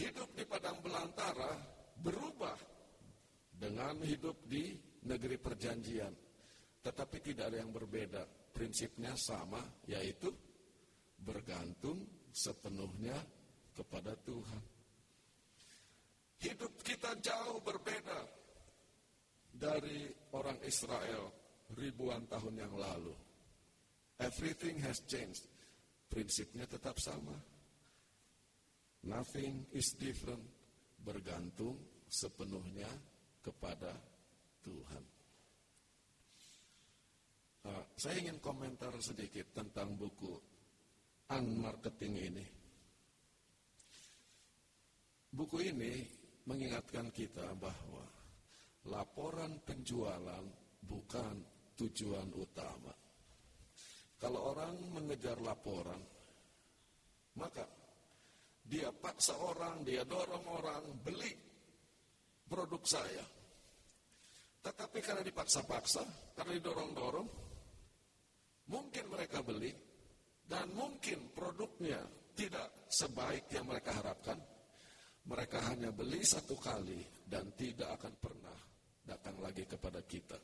hidup di padang belantara berubah dengan hidup di negeri perjanjian. Tetapi tidak ada yang berbeda. Prinsipnya sama, yaitu bergantung sepenuhnya kepada Tuhan. Hidup kita jauh berbeda dari orang Israel ribuan tahun yang lalu. Everything has changed. Prinsipnya tetap sama. Nothing is different. Bergantung sepenuhnya kepada Tuhan. Uh, saya ingin komentar sedikit tentang buku Unmarketing ini. Buku ini mengingatkan kita bahwa laporan penjualan bukan tujuan utama. Kalau orang mengejar laporan, maka dia paksa orang, dia dorong orang beli produk saya. Tetapi karena dipaksa-paksa, karena didorong-dorong, Mungkin mereka beli dan mungkin produknya tidak sebaik yang mereka harapkan. Mereka hanya beli satu kali dan tidak akan pernah datang lagi kepada kita.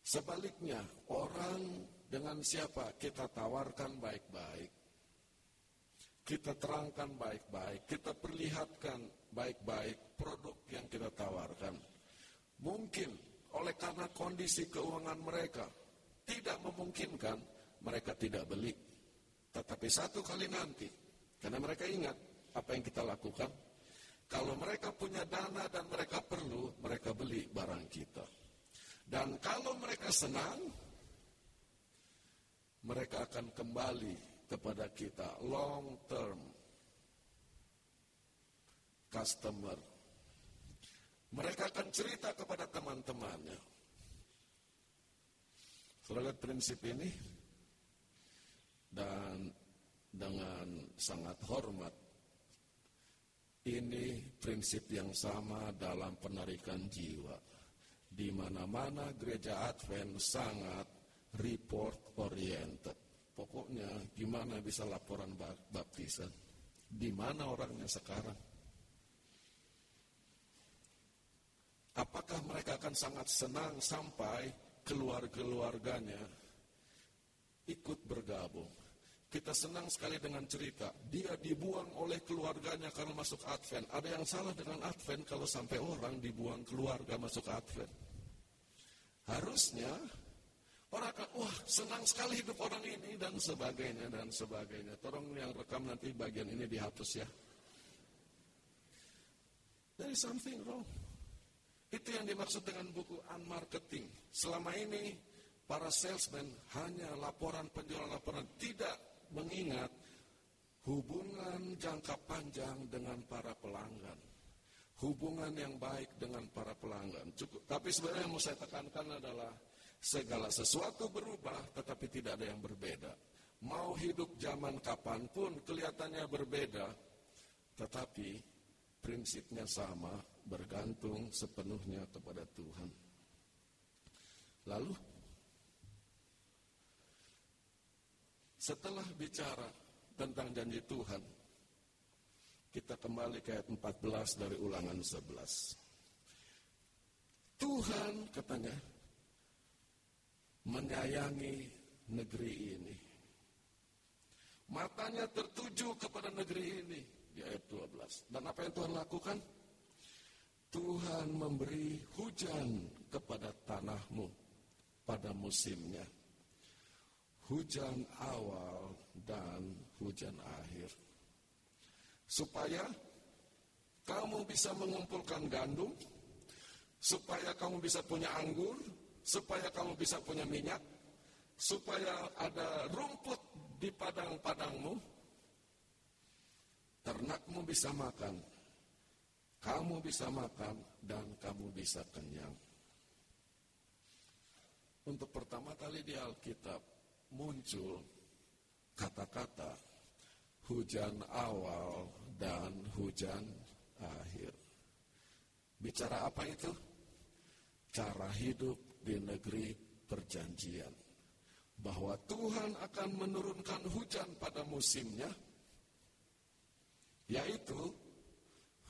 Sebaliknya, orang dengan siapa kita tawarkan baik-baik, kita terangkan baik-baik, kita perlihatkan baik-baik produk yang kita tawarkan. Mungkin oleh karena kondisi keuangan mereka, tidak memungkinkan, mereka tidak beli. Tetapi satu kali nanti, karena mereka ingat apa yang kita lakukan, kalau mereka punya dana dan mereka perlu, mereka beli barang kita. Dan kalau mereka senang, mereka akan kembali kepada kita long term customer. Mereka akan cerita kepada teman-temannya. Saudara prinsip ini dan dengan sangat hormat ini prinsip yang sama dalam penarikan jiwa. Di mana-mana gereja Advent sangat report oriented. Pokoknya gimana bisa laporan baptisan? Di mana orangnya sekarang? Apakah mereka akan sangat senang sampai keluarga-keluarganya ikut bergabung? Kita senang sekali dengan cerita. Dia dibuang oleh keluarganya karena masuk Advent. Ada yang salah dengan Advent kalau sampai orang dibuang keluarga masuk Advent. Harusnya orang akan, wah senang sekali hidup orang ini dan sebagainya dan sebagainya. Tolong yang rekam nanti bagian ini dihapus ya. There is something wrong. Itu yang dimaksud dengan buku unmarketing. Selama ini para salesman hanya laporan penjualan laporan tidak mengingat hubungan jangka panjang dengan para pelanggan. Hubungan yang baik dengan para pelanggan. Cukup. Tapi sebenarnya yang mau saya tekankan adalah segala sesuatu berubah tetapi tidak ada yang berbeda. Mau hidup zaman kapan pun kelihatannya berbeda, tetapi prinsipnya sama, bergantung sepenuhnya kepada Tuhan. Lalu Setelah bicara tentang janji Tuhan, kita kembali ke ayat 14 dari ulangan 11. Tuhan katanya menyayangi negeri ini. Matanya tertuju kepada negeri ini di ayat 12. Dan apa yang Tuhan lakukan? Tuhan memberi hujan kepada tanahmu pada musimnya hujan awal dan hujan akhir. Supaya kamu bisa mengumpulkan gandum, supaya kamu bisa punya anggur, supaya kamu bisa punya minyak, supaya ada rumput di padang-padangmu, ternakmu bisa makan, kamu bisa makan, dan kamu bisa kenyang. Untuk pertama kali di Alkitab, muncul kata-kata hujan awal dan hujan akhir. Bicara apa itu? Cara hidup di negeri perjanjian. Bahwa Tuhan akan menurunkan hujan pada musimnya, yaitu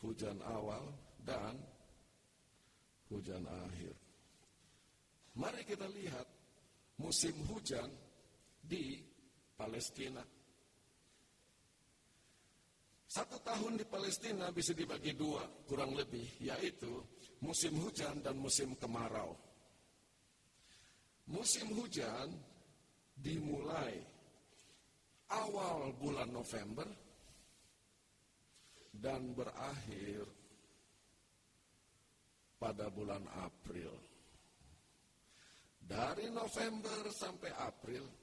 hujan awal dan hujan akhir. Mari kita lihat musim hujan di Palestina. Satu tahun di Palestina bisa dibagi dua, kurang lebih, yaitu musim hujan dan musim kemarau. Musim hujan dimulai awal bulan November dan berakhir pada bulan April. Dari November sampai April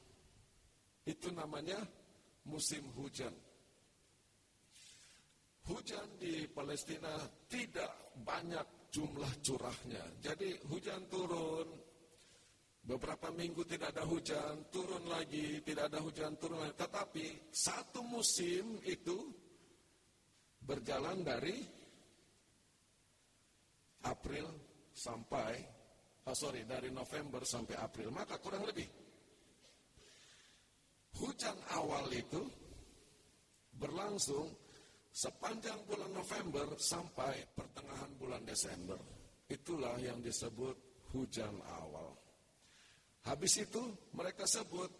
itu namanya musim hujan. Hujan di Palestina tidak banyak jumlah curahnya. Jadi hujan turun, beberapa minggu tidak ada hujan, turun lagi, tidak ada hujan, turun lagi. Tetapi satu musim itu berjalan dari April sampai, oh sorry, dari November sampai April. Maka kurang lebih hujan awal itu berlangsung sepanjang bulan November sampai pertengahan bulan Desember. Itulah yang disebut hujan awal. Habis itu mereka sebut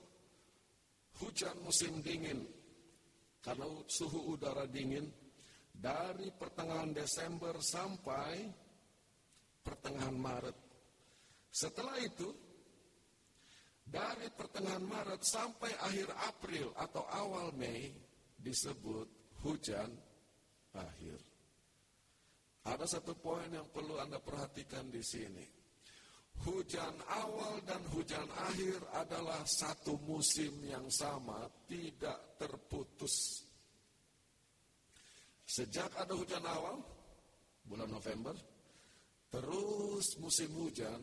hujan musim dingin. Karena suhu udara dingin dari pertengahan Desember sampai pertengahan Maret. Setelah itu Dari pertengahan Maret sampai akhir April atau awal Mei disebut hujan akhir. Ada satu poin yang perlu Anda perhatikan di sini. Hujan awal dan hujan akhir adalah satu musim yang sama, tidak terputus. Sejak ada hujan awal, bulan November, terus musim hujan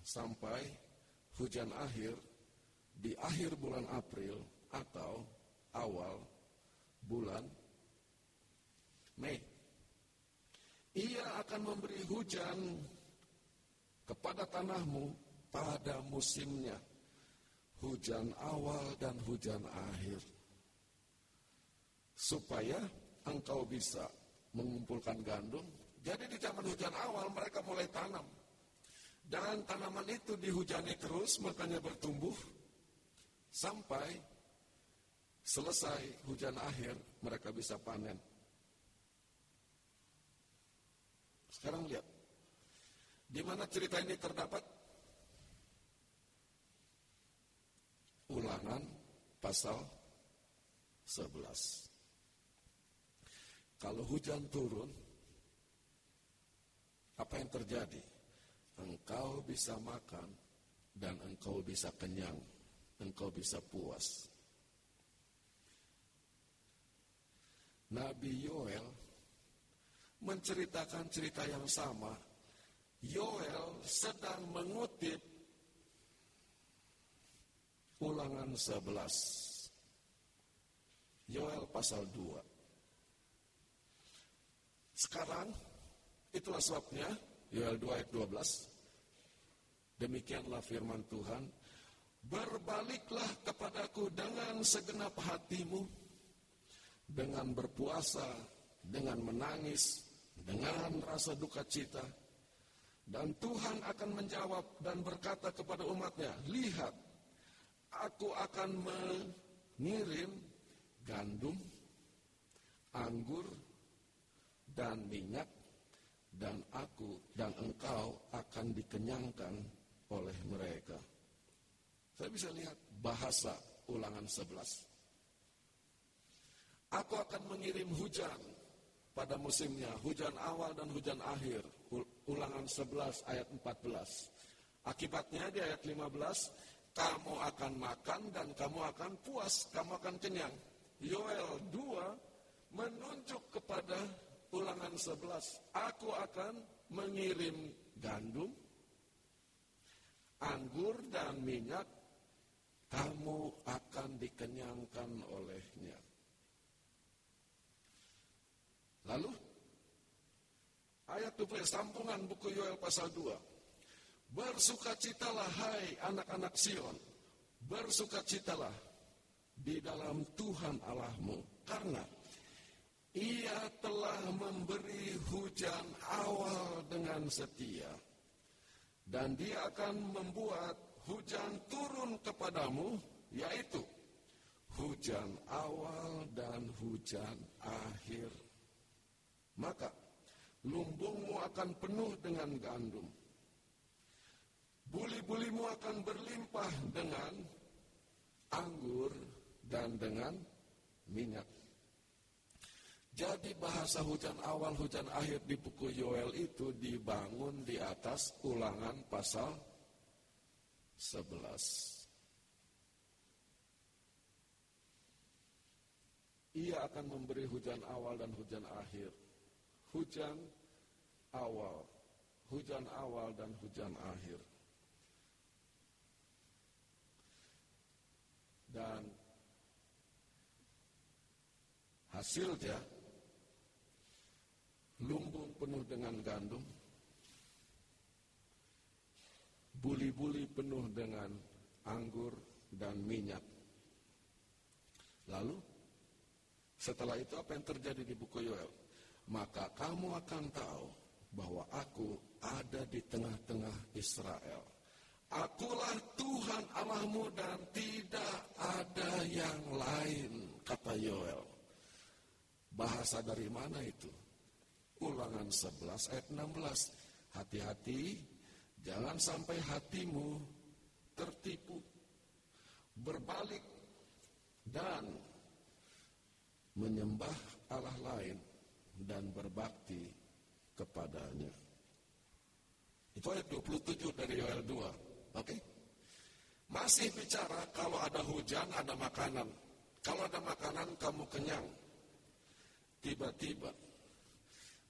sampai hujan akhir di akhir bulan April atau awal bulan Mei. Ia akan memberi hujan kepada tanahmu pada musimnya. Hujan awal dan hujan akhir. Supaya engkau bisa mengumpulkan gandum. Jadi di zaman hujan awal mereka mulai tanam. Dan tanaman itu dihujani terus makanya bertumbuh. Sampai selesai hujan akhir mereka bisa panen. Sekarang lihat. Di mana cerita ini terdapat? Ulangan pasal 11. Kalau hujan turun, apa yang terjadi? Engkau bisa makan dan engkau bisa kenyang, engkau bisa puas. Nabi Yoel menceritakan cerita yang sama. Yoel sedang mengutip ulangan 11. Yoel pasal 2. Sekarang, itulah sebabnya, Yoel 2 ayat 12. Demikianlah firman Tuhan. Berbaliklah kepadaku dengan segenap hatimu, dengan berpuasa, dengan menangis, dengan rasa duka cita. Dan Tuhan akan menjawab dan berkata kepada umatnya, Lihat, aku akan mengirim gandum, anggur, dan minyak, dan aku dan engkau akan dikenyangkan oleh mereka. Saya bisa lihat bahasa ulangan 11. Aku akan mengirim hujan pada musimnya, hujan awal dan hujan akhir. Ulangan 11 ayat 14. Akibatnya di ayat 15, kamu akan makan dan kamu akan puas, kamu akan kenyang. Yoel 2 menunjuk kepada ulangan 11, aku akan mengirim gandum, anggur dan minyak, kamu akan dikenyangkan olehnya. Lalu ayat 2 sampungan buku Yoel pasal 2. Bersukacitalah hai anak-anak Sion. Bersukacitalah di dalam Tuhan Allahmu karena ia telah memberi hujan awal dengan setia dan dia akan membuat hujan turun kepadamu yaitu hujan awal dan hujan akhir maka lumbungmu akan penuh dengan gandum. Buli-bulimu akan berlimpah dengan anggur dan dengan minyak. Jadi bahasa hujan awal, hujan akhir di buku Yoel itu dibangun di atas ulangan pasal 11. Ia akan memberi hujan awal dan hujan akhir hujan awal, hujan awal dan hujan akhir. Dan hasilnya lumbung penuh dengan gandum, buli-buli penuh dengan anggur dan minyak. Lalu setelah itu apa yang terjadi di buku Yoel? maka kamu akan tahu bahwa aku ada di tengah-tengah Israel. Akulah Tuhan Allahmu dan tidak ada yang lain, kata Yoel. Bahasa dari mana itu? Ulangan 11 ayat 16. Hati-hati, jangan sampai hatimu tertipu berbalik dan menyembah Allah lain dan berbakti kepadanya. Itu ayat 27 dari Yoel 2. Oke? Okay? Masih bicara kalau ada hujan, ada makanan. Kalau ada makanan, kamu kenyang. Tiba-tiba,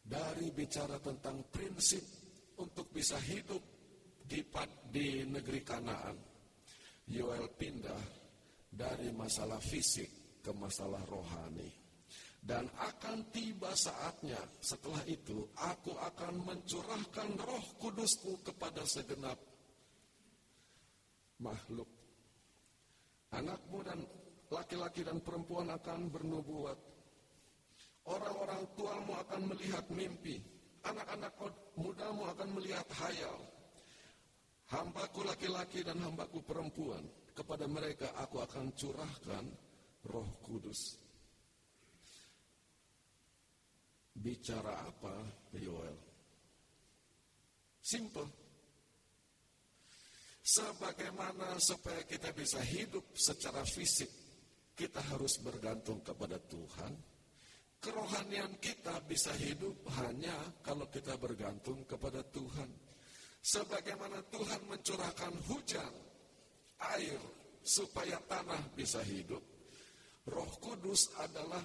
dari bicara tentang prinsip untuk bisa hidup di, di negeri Kanaan, Yoel pindah dari masalah fisik ke masalah rohani. Dan akan tiba saatnya setelah itu aku akan mencurahkan roh kudusku kepada segenap makhluk. Anakmu dan laki-laki dan perempuan akan bernubuat. Orang-orang tuamu akan melihat mimpi. Anak-anak mudamu akan melihat hayal. Hambaku laki-laki dan hambaku perempuan. Kepada mereka aku akan curahkan roh kudus. Bicara apa, Yoel? Simple. Sebagaimana supaya kita bisa hidup secara fisik, kita harus bergantung kepada Tuhan. Kerohanian kita bisa hidup hanya kalau kita bergantung kepada Tuhan. Sebagaimana Tuhan mencurahkan hujan, air, supaya tanah bisa hidup. Roh Kudus adalah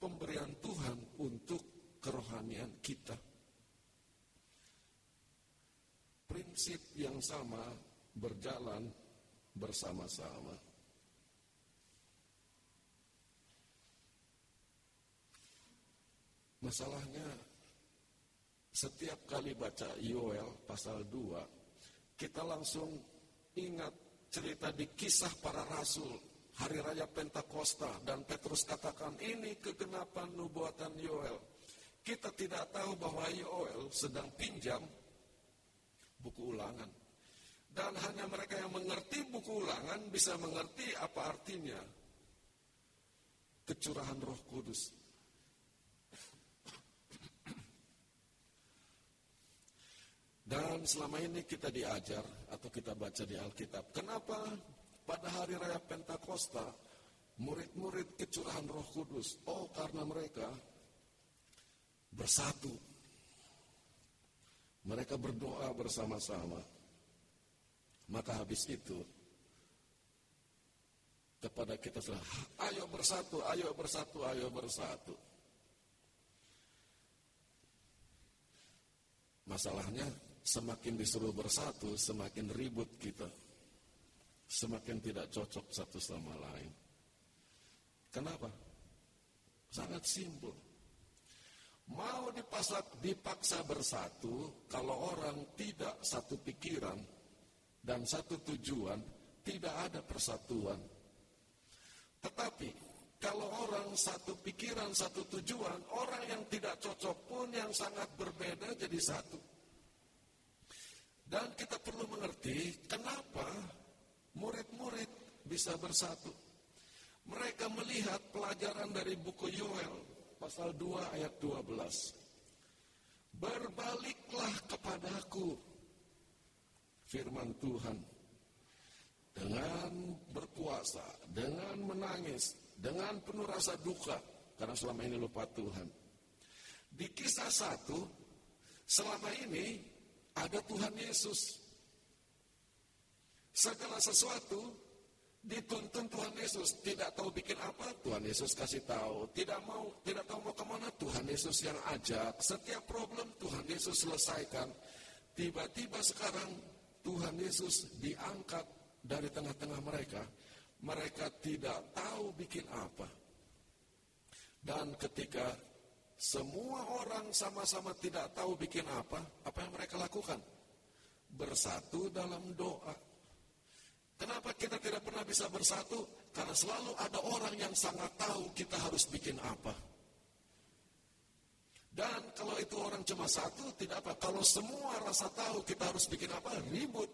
pemberian Tuhan untuk kerohanian kita. Prinsip yang sama berjalan bersama-sama. Masalahnya setiap kali baca Yoel pasal 2, kita langsung ingat cerita di kisah para rasul hari raya Pentakosta dan Petrus katakan ini kegenapan nubuatan Yoel. Kita tidak tahu bahwa Yoel sedang pinjam buku ulangan. Dan hanya mereka yang mengerti buku ulangan bisa mengerti apa artinya kecurahan roh kudus. Dan selama ini kita diajar atau kita baca di Alkitab. Kenapa pada hari raya Pentakosta murid-murid kecurahan roh kudus? Oh karena mereka bersatu. Mereka berdoa bersama-sama. Maka habis itu kepada kita sudah ayo bersatu, ayo bersatu, ayo bersatu. Masalahnya semakin disuruh bersatu, semakin ribut kita. Semakin tidak cocok satu sama lain. Kenapa? Sangat simpel. Mau dipasak, dipaksa bersatu, kalau orang tidak satu pikiran, dan satu tujuan, tidak ada persatuan. Tetapi kalau orang satu pikiran, satu tujuan, orang yang tidak cocok pun yang sangat berbeda jadi satu. Dan kita perlu mengerti kenapa murid-murid bisa bersatu. Mereka melihat pelajaran dari buku Yoel pasal 2 ayat 12. Berbaliklah kepadaku firman Tuhan dengan berpuasa, dengan menangis, dengan penuh rasa duka karena selama ini lupa Tuhan. Di kisah satu, selama ini ada Tuhan Yesus. Segala sesuatu dituntun Tuhan Yesus. Tidak tahu bikin apa, Tuhan Yesus kasih tahu. Tidak mau, tidak tahu mau ke mana, Tuhan Yesus yang ajak. Setiap problem Tuhan Yesus selesaikan. Tiba-tiba sekarang Tuhan Yesus diangkat dari tengah-tengah mereka, mereka tidak tahu bikin apa. Dan ketika semua orang sama-sama tidak tahu bikin apa, apa yang mereka lakukan? Bersatu dalam doa. Kenapa kita tidak pernah bisa bersatu? Karena selalu ada orang yang sangat tahu kita harus bikin apa. Dan kalau itu orang cuma satu, tidak apa. Kalau semua rasa tahu kita harus bikin apa, ribut.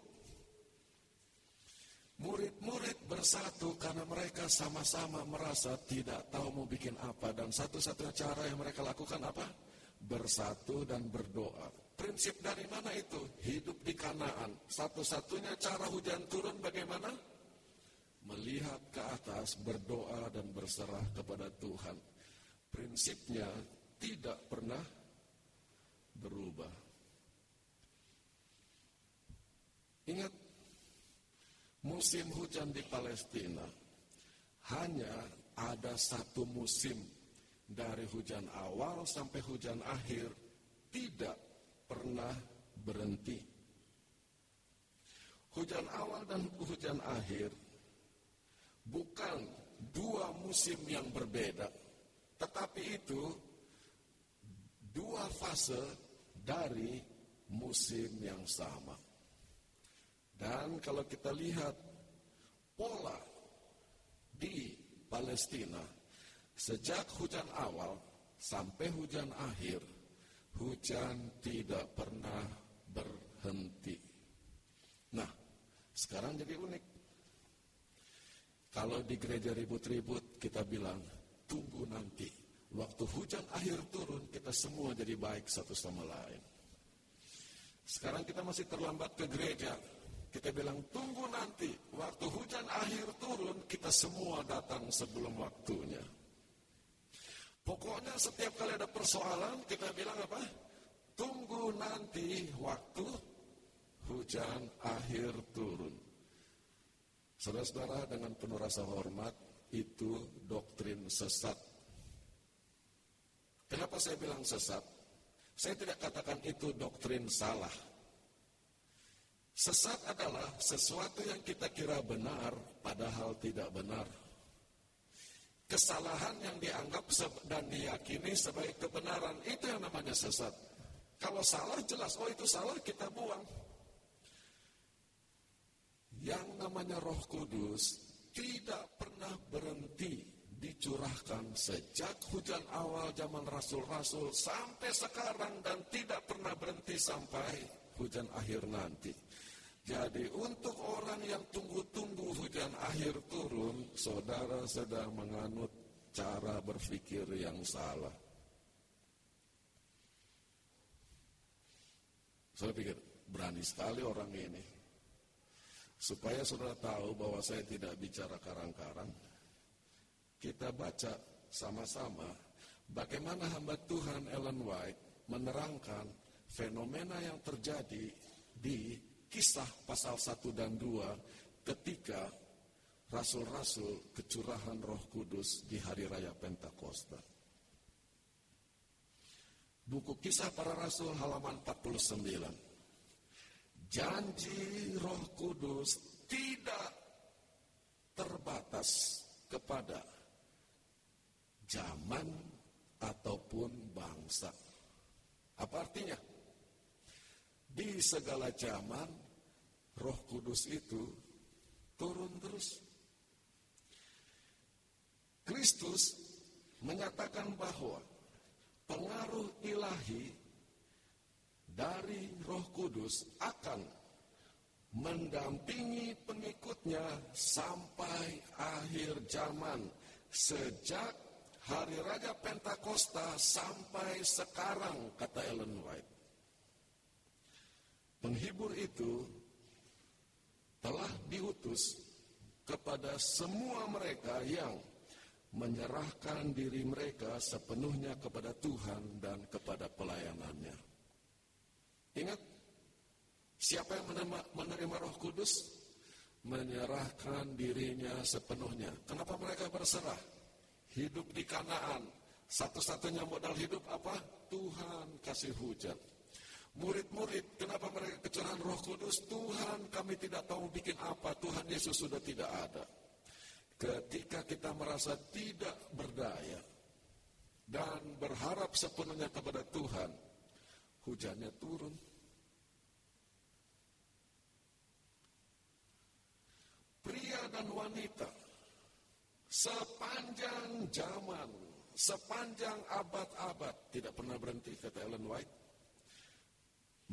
Murid-murid bersatu karena mereka sama-sama merasa tidak tahu mau bikin apa. Dan satu-satunya cara yang mereka lakukan apa? Bersatu dan berdoa. Prinsip dari mana itu? Hidup di kanaan. Satu-satunya cara hujan turun bagaimana? melihat ke atas, berdoa dan berserah kepada Tuhan. Prinsipnya tidak pernah berubah. Ingat, musim hujan di Palestina hanya ada satu musim dari hujan awal sampai hujan akhir tidak pernah berhenti. Hujan awal dan hujan akhir bukan dua musim yang berbeda, tetapi itu dua fase dari musim yang sama. Dan kalau kita lihat pola di Palestina, sejak hujan awal sampai hujan akhir, hujan tidak pernah berhenti. Nah, sekarang jadi unik. Kalau di gereja ribut-ribut, kita bilang, tunggu nanti. Waktu hujan akhir turun, kita semua jadi baik satu sama lain. Sekarang kita masih terlambat ke gereja. Kita bilang, tunggu nanti. Waktu hujan akhir turun, kita semua datang sebelum waktunya. Pokoknya setiap kali ada persoalan, kita bilang apa? Tunggu nanti waktu hujan akhir turun. Saudara-saudara dengan penuh rasa hormat, itu doktrin sesat. Kenapa saya bilang sesat? Saya tidak katakan itu doktrin salah. Sesat adalah sesuatu yang kita kira benar, padahal tidak benar. Kesalahan yang dianggap dan diyakini sebagai kebenaran, itu yang namanya sesat. Kalau salah jelas, oh itu salah, kita buang. Yang namanya roh kudus tidak pernah berhenti dicurahkan sejak hujan awal zaman rasul-rasul sampai sekarang dan tidak pernah berhenti sampai hujan akhir nanti. Jadi untuk orang yang tunggu-tunggu hujan akhir turun, saudara sedang menganut cara berpikir yang salah. Saya pikir berani sekali orang ini. Supaya saudara tahu bahwa saya tidak bicara karang-karang, kita baca sama-sama bagaimana hamba Tuhan Ellen White menerangkan fenomena yang terjadi di kisah pasal 1 dan 2 ketika rasul-rasul kecurahan roh kudus di hari raya Pentakosta. Buku kisah para rasul halaman 49 janji Roh Kudus tidak terbatas kepada zaman ataupun bangsa. Apa artinya? Di segala zaman Roh Kudus itu turun terus. Kristus menyatakan bahwa pengaruh ilahi dari Roh Kudus akan mendampingi pengikutnya sampai akhir zaman sejak hari Raja Pentakosta sampai sekarang kata Ellen White. Penghibur itu telah diutus kepada semua mereka yang menyerahkan diri mereka sepenuhnya kepada Tuhan dan kepada pelayanannya. Ingat, siapa yang menerima, menerima roh kudus? Menyerahkan dirinya sepenuhnya. Kenapa mereka berserah? Hidup di kanaan. Satu-satunya modal hidup apa? Tuhan kasih hujan. Murid-murid, kenapa mereka kecurahan roh kudus? Tuhan kami tidak tahu bikin apa, Tuhan Yesus sudah tidak ada. Ketika kita merasa tidak berdaya dan berharap sepenuhnya kepada Tuhan, hujannya turun. Pria dan wanita sepanjang zaman, sepanjang abad-abad tidak pernah berhenti kata Ellen White.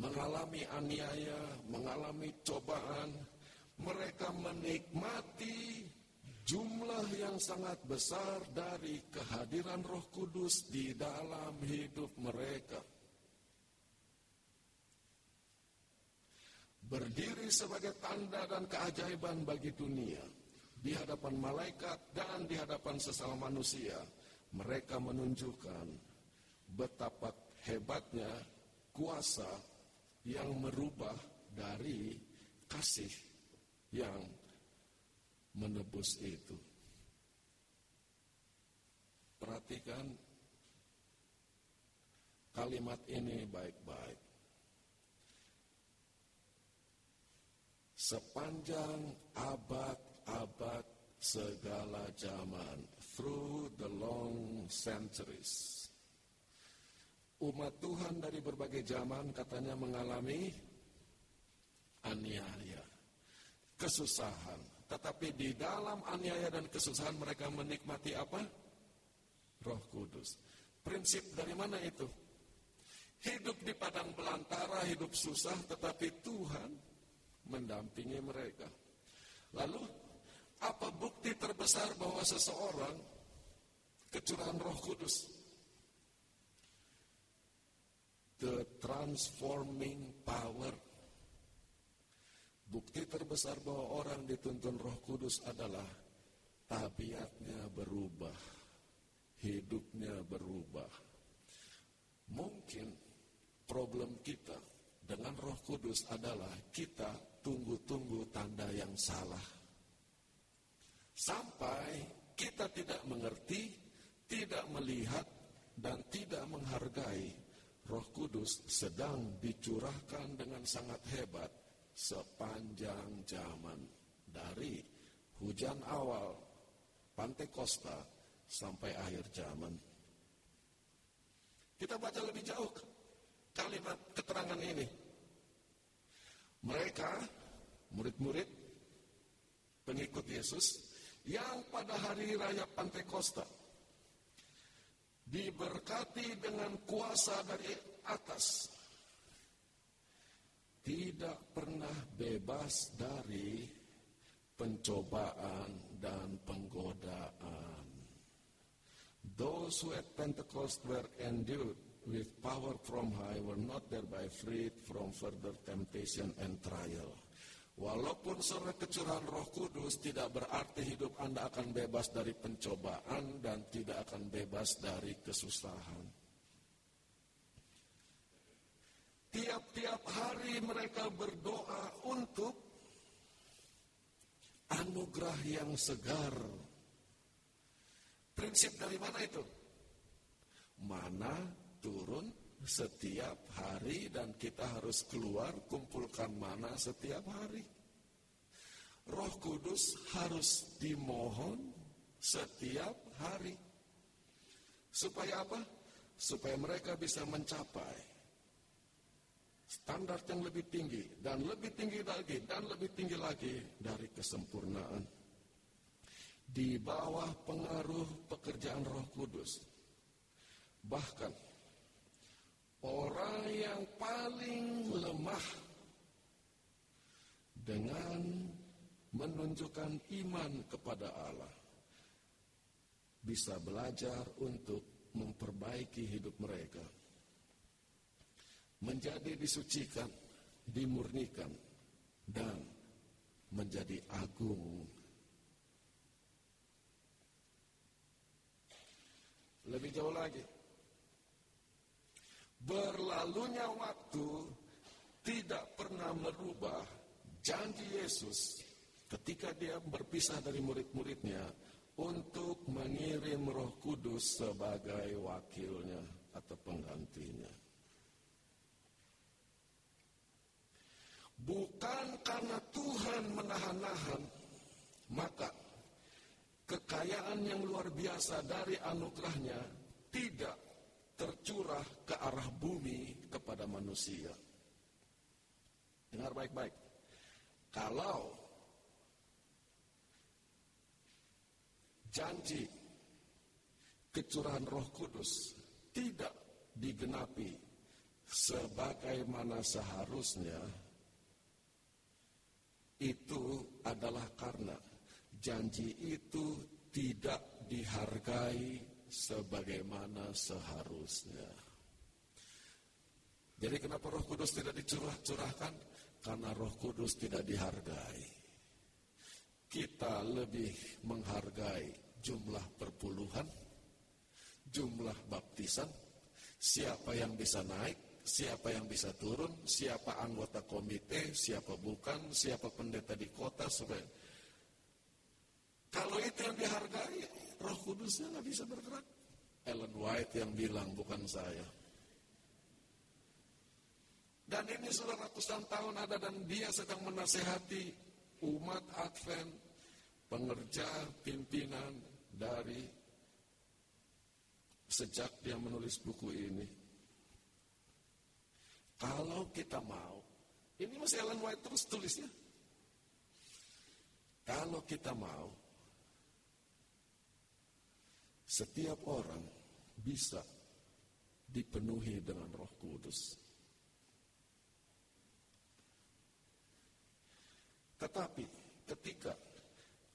Mengalami aniaya, mengalami cobaan, mereka menikmati jumlah yang sangat besar dari kehadiran Roh Kudus di dalam hidup mereka. berdiri sebagai tanda dan keajaiban bagi dunia di hadapan malaikat dan di hadapan sesama manusia, mereka menunjukkan betapa hebatnya kuasa yang merubah dari kasih yang menebus itu. Perhatikan kalimat ini baik-baik. Sepanjang abad-abad segala zaman, through the long centuries, umat Tuhan dari berbagai zaman katanya mengalami aniaya, kesusahan. Tetapi di dalam aniaya dan kesusahan mereka menikmati apa? Roh Kudus. Prinsip dari mana itu? Hidup di padang belantara, hidup susah, tetapi Tuhan mendampingi mereka. Lalu, apa bukti terbesar bahwa seseorang kecurahan roh kudus? The transforming power. Bukti terbesar bahwa orang dituntun roh kudus adalah tabiatnya berubah, hidupnya berubah. Mungkin problem kita dengan Roh Kudus adalah kita tunggu-tunggu tanda yang salah. Sampai kita tidak mengerti, tidak melihat, dan tidak menghargai Roh Kudus sedang dicurahkan dengan sangat hebat sepanjang zaman dari hujan awal Pantekosta sampai akhir zaman. Kita baca lebih jauh kalimat keterangan ini. Mereka, murid-murid, pengikut Yesus, yang pada hari raya Pantekosta diberkati dengan kuasa dari atas, tidak pernah bebas dari pencobaan dan penggodaan. Those who at Pentecost were endued with power from high were not thereby freed from further temptation and trial. Walaupun sore kecurahan roh kudus tidak berarti hidup Anda akan bebas dari pencobaan dan tidak akan bebas dari kesusahan. Tiap-tiap hari mereka berdoa untuk anugerah yang segar Prinsip dari mana itu? Mana turun setiap hari dan kita harus keluar kumpulkan mana setiap hari. Roh Kudus harus dimohon setiap hari. Supaya apa? Supaya mereka bisa mencapai standar yang lebih tinggi dan lebih tinggi lagi dan lebih tinggi lagi dari kesempurnaan di bawah pengaruh pekerjaan Roh Kudus. Bahkan orang yang paling lemah dengan menunjukkan iman kepada Allah bisa belajar untuk memperbaiki hidup mereka, menjadi disucikan, dimurnikan, dan menjadi agung Lebih jauh lagi. Berlalunya waktu tidak pernah merubah janji Yesus ketika dia berpisah dari murid-muridnya untuk mengirim roh kudus sebagai wakilnya atau penggantinya. Bukan karena Tuhan menahan-nahan, maka kekayaan yang luar biasa dari anugerahnya tidak tercurah ke arah bumi kepada manusia. Dengar baik-baik. Kalau janji kecurahan roh kudus tidak digenapi sebagaimana seharusnya, itu adalah karena janji itu tidak dihargai sebagaimana seharusnya. Jadi kenapa roh kudus tidak dicurah-curahkan? Karena roh kudus tidak dihargai. kita lebih menghargai jumlah perpuluhan, jumlah baptisan, siapa yang bisa naik, siapa yang bisa turun, siapa anggota komite, siapa bukan, siapa pendeta di kota, supaya kalau itu yang dihargai, roh kudusnya nggak bisa bergerak. Ellen White yang bilang, bukan saya. Dan ini sudah ratusan tahun ada dan dia sedang menasehati umat Advent, pengerja, pimpinan dari sejak dia menulis buku ini. Kalau kita mau, ini masih Ellen White terus tulisnya. Kalau kita mau, setiap orang bisa dipenuhi dengan roh kudus. Tetapi ketika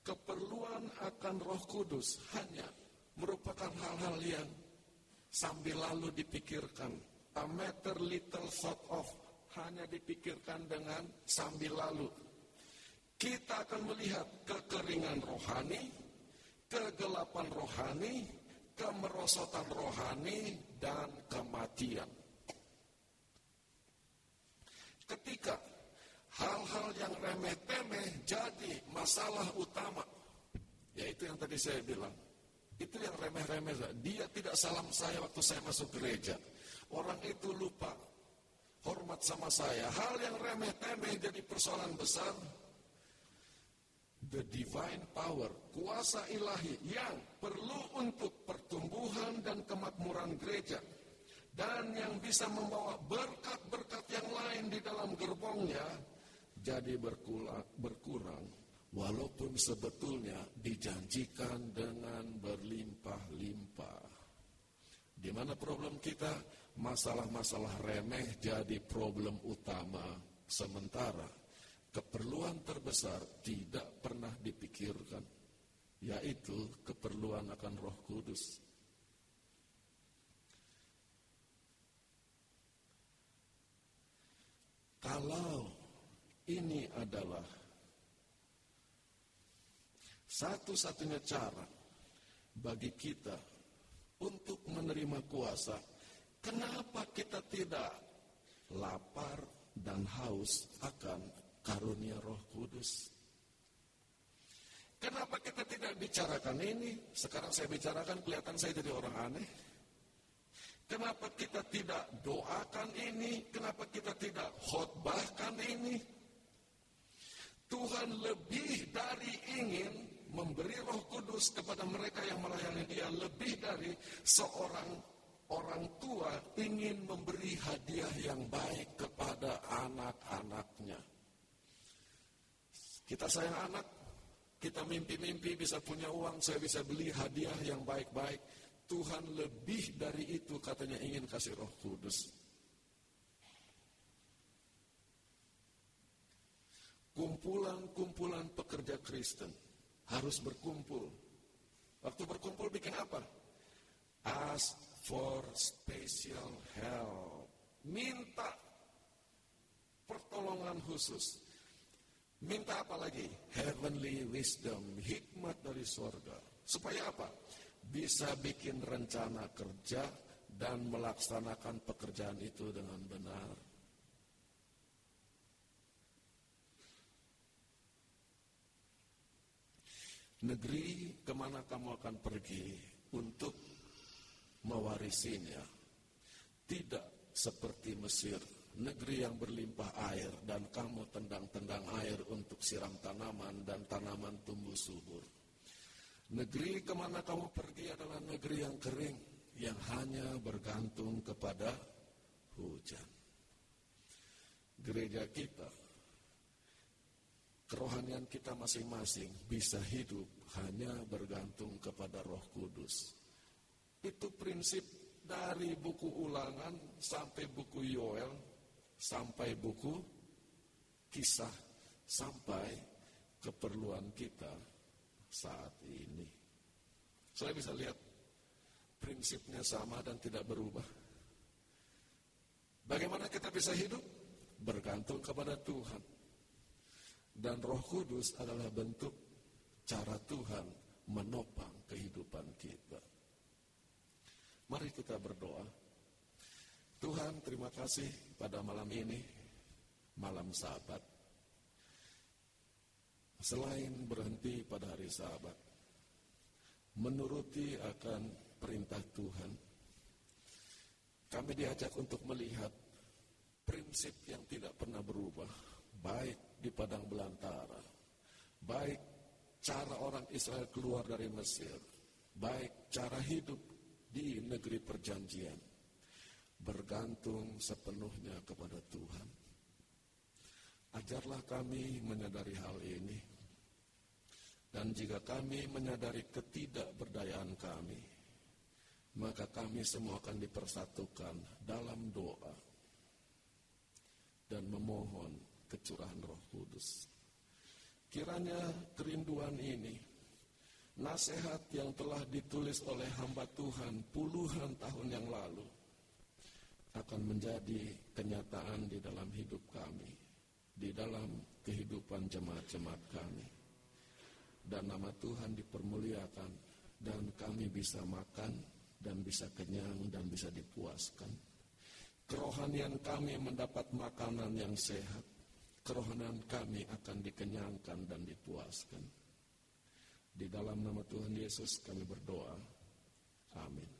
keperluan akan roh kudus hanya merupakan hal-hal yang sambil lalu dipikirkan, a matter little thought of, hanya dipikirkan dengan sambil lalu. Kita akan melihat kekeringan rohani, kegelapan rohani, kemerosotan rohani, dan kematian. Ketika hal-hal yang remeh-temeh jadi masalah utama. Yaitu yang tadi saya bilang. Itu yang remeh-remeh. Dia tidak salam saya waktu saya masuk gereja. Orang itu lupa hormat sama saya. Hal yang remeh-temeh jadi persoalan besar. The divine power, kuasa ilahi yang perlu untuk pertumbuhan dan kemakmuran gereja dan yang bisa membawa berkat-berkat yang lain di dalam gerbongnya jadi berkurang, walaupun sebetulnya dijanjikan dengan berlimpah-limpah. Di mana problem kita? Masalah-masalah remeh jadi problem utama sementara keperluan terbesar tidak pernah dipikirkan yaitu keperluan akan Roh Kudus. Kalau ini adalah satu-satunya cara bagi kita untuk menerima kuasa. Kenapa kita tidak lapar dan haus akan karunia Roh Kudus? Kenapa kita tidak bicarakan ini? Sekarang saya bicarakan, kelihatan saya jadi orang aneh. Kenapa kita tidak doakan ini? Kenapa kita tidak khotbahkan ini? Tuhan lebih dari ingin memberi roh kudus kepada mereka yang melayani dia lebih dari seorang orang tua ingin memberi hadiah yang baik kepada anak-anaknya. Kita sayang anak, kita mimpi-mimpi bisa punya uang, saya bisa beli hadiah yang baik-baik. Tuhan lebih dari itu katanya ingin kasih roh kudus. kumpulan-kumpulan pekerja Kristen harus berkumpul. Waktu berkumpul bikin apa? Ask for special help. Minta pertolongan khusus. Minta apa lagi? Heavenly wisdom, hikmat dari sorga. Supaya apa? Bisa bikin rencana kerja dan melaksanakan pekerjaan itu dengan benar. negeri ke mana kamu akan pergi untuk mewarisinya. Tidak seperti Mesir, negeri yang berlimpah air dan kamu tendang-tendang air untuk siram tanaman dan tanaman tumbuh subur. Negeri ke mana kamu pergi adalah negeri yang kering, yang hanya bergantung kepada hujan. Gereja kita kerohanian kita masing-masing bisa hidup hanya bergantung kepada Roh Kudus. Itu prinsip dari buku Ulangan sampai buku Yoel sampai buku Kisah sampai keperluan kita saat ini. Saya bisa lihat prinsipnya sama dan tidak berubah. Bagaimana kita bisa hidup? Bergantung kepada Tuhan. Dan roh kudus adalah bentuk cara Tuhan menopang kehidupan kita. Mari kita berdoa. Tuhan, terima kasih pada malam ini, malam sahabat. Selain berhenti pada hari sahabat, menuruti akan perintah Tuhan, kami diajak untuk melihat prinsip yang tidak pernah berubah, baik di padang belantara, baik cara orang Israel keluar dari Mesir, baik cara hidup di negeri perjanjian, bergantung sepenuhnya kepada Tuhan. Ajarlah kami menyadari hal ini, dan jika kami menyadari ketidakberdayaan kami, maka kami semua akan dipersatukan dalam doa dan memohon kecurahan Roh Kudus. Kiranya kerinduan ini, nasihat yang telah ditulis oleh hamba Tuhan puluhan tahun yang lalu, akan menjadi kenyataan di dalam hidup kami, di dalam kehidupan jemaat-jemaat kami. Dan nama Tuhan dipermuliakan, dan kami bisa makan dan bisa kenyang dan bisa dipuaskan. Kerohanian kami mendapat makanan yang sehat. Kerohanian kami akan dikenyangkan dan dipuaskan. Di dalam nama Tuhan Yesus kami berdoa. Amin.